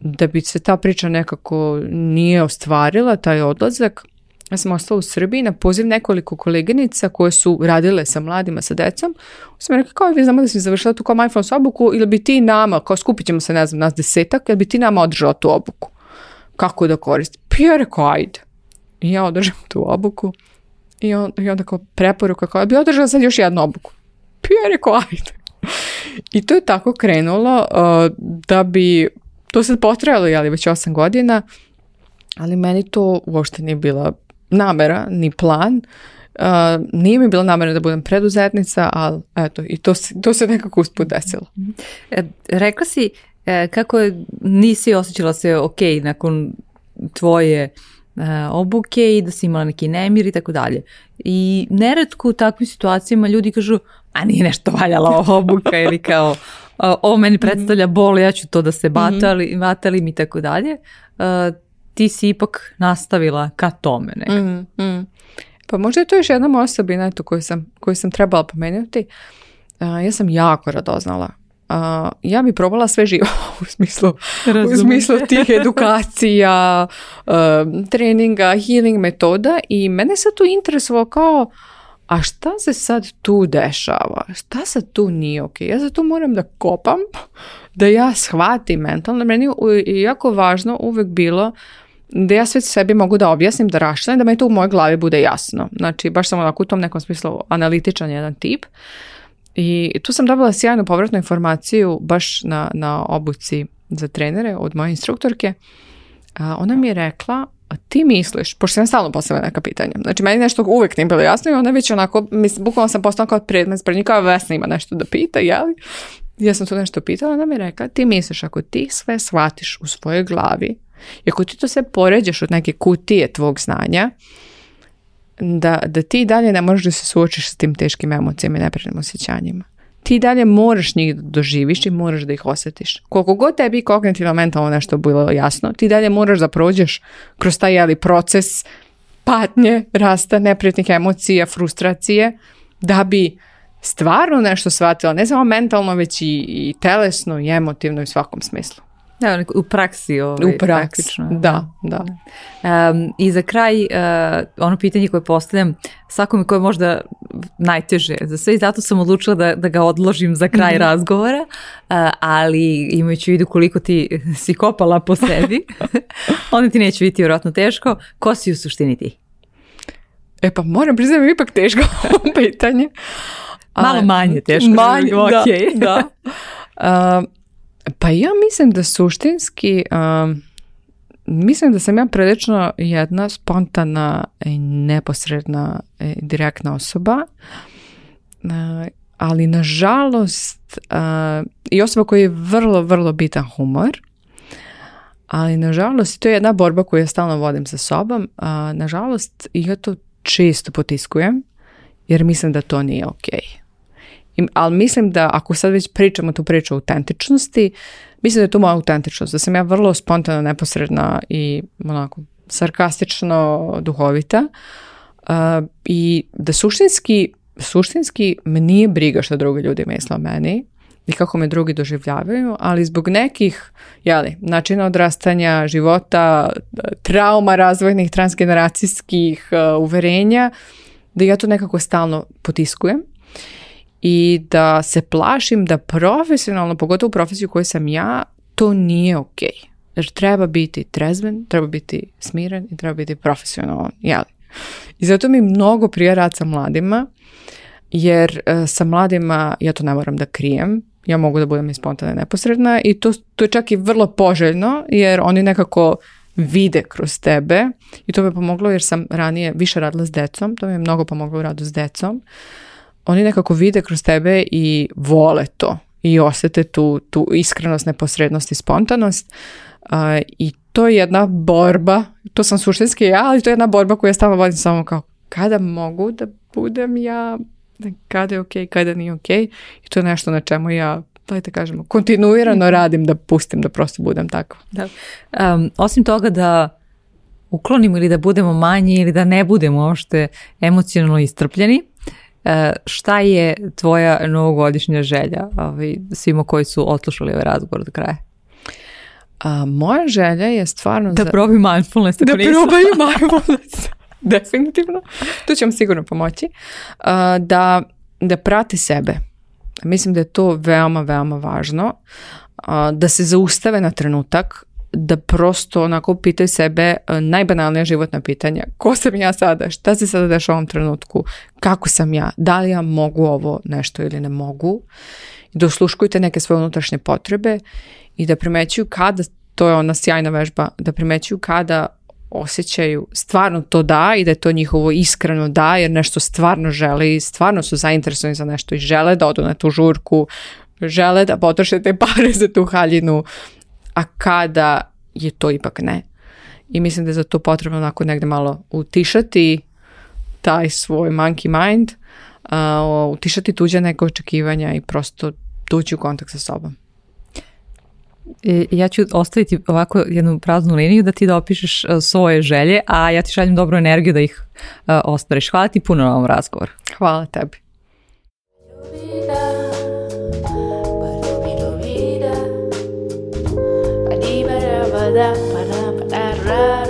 Speaker 2: Da bi se ta priča nekako nije ostvarila, taj odlazak, ja sam ostala u Srbiji na poziv nekoliko koleginica koje su radile sa mladima, sa decom. Sam rekla kao vi znamo da si završila tu kao mindfulness obuku ili bi ti nama, kao skupit ćemo se ne znam nas desetak, ili bi ti nama održala tu obuku. Kako da koristi? Pa ja rekao ajde. I ja održam tu obuku. I, on, i onda kao preporuka kao bi održala sad još jednu obuku. I ja rekao ajde. I to je tako krenulo uh, da bi, to se potrajalo jeli već 8 godina, ali meni to uopšte nije bila namera, ni plan. Uh, nije mi bila namera da budem preduzetnica, ali eto, i to se, to se nekako usput desilo. Mhm.
Speaker 1: E, rekla si e, kako je, nisi osjećala se ok nakon tvoje E, obuke i da si imala neki nemir i tako dalje. I neretko u takvim situacijama ljudi kažu, a nije nešto valjala ova obuka ili kao ovo meni mhm. predstavlja bol, ja ću to da se mhm. batali, batalim i tako dalje. E, ti si ipak nastavila ka tome nekako.
Speaker 2: Mhm, pa možda je to još jedna moja osobina koju, sam, koju sam trebala pomenuti. E, ja sam jako radoznala ja bi probala sve živo [LAUGHS] u smislu, u smislu tih [LAUGHS] edukacija, e, treninga, healing metoda i mene se tu interesovalo: kao a šta se sad tu dešava? Šta se tu nije ok? Ja za to moram da kopam, da ja shvatim mentalno. Meni je jako važno uvek bilo da ja sve sebi mogu da objasnim, da raščlanim, da me to u mojoj glavi bude jasno. Znači, baš samo u tom nekom smislu analitičan jedan tip. I tu sam dobila sjajnu povratnu informaciju baš na, na obuci za trenere od moje instruktorke. ona mi je rekla, a ti misliš, pošto sam stalno postavila neka pitanja, znači meni nešto uvijek nije bilo jasno i ona već onako, mislim, bukvalno sam postala kao predmet spred kao Vesna ima nešto da pita, jeli? Ja sam tu nešto pitala, ona mi je rekla, ti misliš, ako ti sve shvatiš u svojoj glavi, i ako ti to sve poređaš od neke kutije tvog znanja, da, da ti dalje ne možeš da se suočiš s tim teškim emocijama i neprijatnim osjećanjima. Ti dalje moraš njih doživiš i moraš da ih osjetiš. Koliko god tebi kognitivno mentalno nešto bilo jasno, ti dalje moraš da prođeš kroz taj jeli, proces patnje, rasta neprijatnih emocija, frustracije, da bi stvarno nešto shvatila, ne samo mentalno, već i, i telesno i emotivno i u svakom smislu.
Speaker 1: Da, u praksi. Ovaj,
Speaker 2: u da. da.
Speaker 1: I za kraj, uh, ono pitanje koje postavljam, svakome koje je možda najteže za sve i zato sam odlučila da, da ga odložim za kraj mhm. razgovora, eh, ali imajući u vidu koliko ti [LAUGHS] si kopala po sebi, [LAUGHS] onda ti neće biti vjerojatno teško. Ko si u suštini ti?
Speaker 2: E pa moram priznati ipak teško [LAUGHS] pitanje.
Speaker 1: Malo manje teško.
Speaker 2: Manje, da. da. Pa ja mislim da suštinski, mislim da sam ja prilično jedna spontana i neposredna i e, direktna osoba, ali nažalost i osoba koja je vrlo, vrlo bitan humor, ali nažalost to je jedna borba koju ja stalno vodim sa sobom, uh, nažalost ja to često potiskujem jer mislim da to nije okej ali mislim da ako sad već pričamo tu priču o autentičnosti, mislim da je to moja autentičnost, da sam ja vrlo spontana, neposredna i onako sarkastično duhovita uh, i da suštinski, suštinski me nije briga što drugi ljudi misle o meni i kako me drugi doživljavaju, ali zbog nekih jeli, načina odrastanja, života, trauma razvojnih, transgeneracijskih uh, uverenja, da ja to nekako stalno potiskujem i da se plašim da profesionalno, pogotovo u profesiju kojoj sam ja, to nije ok. jer treba biti trezven, treba biti smiren i treba biti profesionalan, jel? I zato mi mnogo prije rad sa mladima, jer e, sa mladima ja to ne moram da krijem, ja mogu da budem i neposredna i to, to je čak i vrlo poželjno jer oni nekako vide kroz tebe i to mi je pomoglo jer sam ranije više radila s decom, to mi je mnogo pomoglo u radu s decom oni nekako vide kroz tebe i vole to i osjete tu, tu iskrenost, neposrednost i spontanost i to je jedna borba, to sam suštinski ja, ali to je jedna borba koju ja stalno vodim samo kao kada mogu da budem ja, kada je ok, kada nije ok i to je nešto na čemu ja dajte kažemo, kontinuirano mhm. radim da pustim da prosto budem tako. Da.
Speaker 1: Um, osim toga da uklonimo ili da budemo manji ili da ne budemo uopšte emocionalno istrpljeni, E, šta je tvoja novogodišnja želja svima koji su otlušali ovaj razgovor do kraja?
Speaker 2: moja želja je stvarno...
Speaker 1: Da za... probi mindfulness.
Speaker 2: Da probaju [LAUGHS] mindfulness. Definitivno. Tu će vam sigurno pomoći. da, da prate sebe. Mislim da je to veoma, veoma važno. da se zaustave na trenutak da prosto onako pitaju sebe e, najbanalnija životna pitanja. Ko sam ja sada? Šta se sada dešava u ovom trenutku? Kako sam ja? Da li ja mogu ovo nešto ili ne mogu? I dosluškujte neke svoje unutrašnje potrebe i da primećuju kada, to je ona sjajna vežba, da primećuju kada osjećaju stvarno to da i da je to njihovo iskreno da jer nešto stvarno žele i stvarno su zainteresovani za nešto i žele da odu na tu žurku, žele da potroše te pare za tu haljinu, a kada je to ipak ne. I mislim da je za to potrebno onako negde malo utišati taj svoj monkey mind, uh, utišati tuđe neka očekivanja i prosto doći u kontakt sa sobom.
Speaker 1: E, ja ću ostaviti ovako jednu praznu liniju da ti da opišeš e, svoje želje, a ja ti šaljem dobru energiju da ih uh, ostvariš. Hvala ti puno na ovom razgovoru.
Speaker 2: Hvala tebi. da, para, para, ra,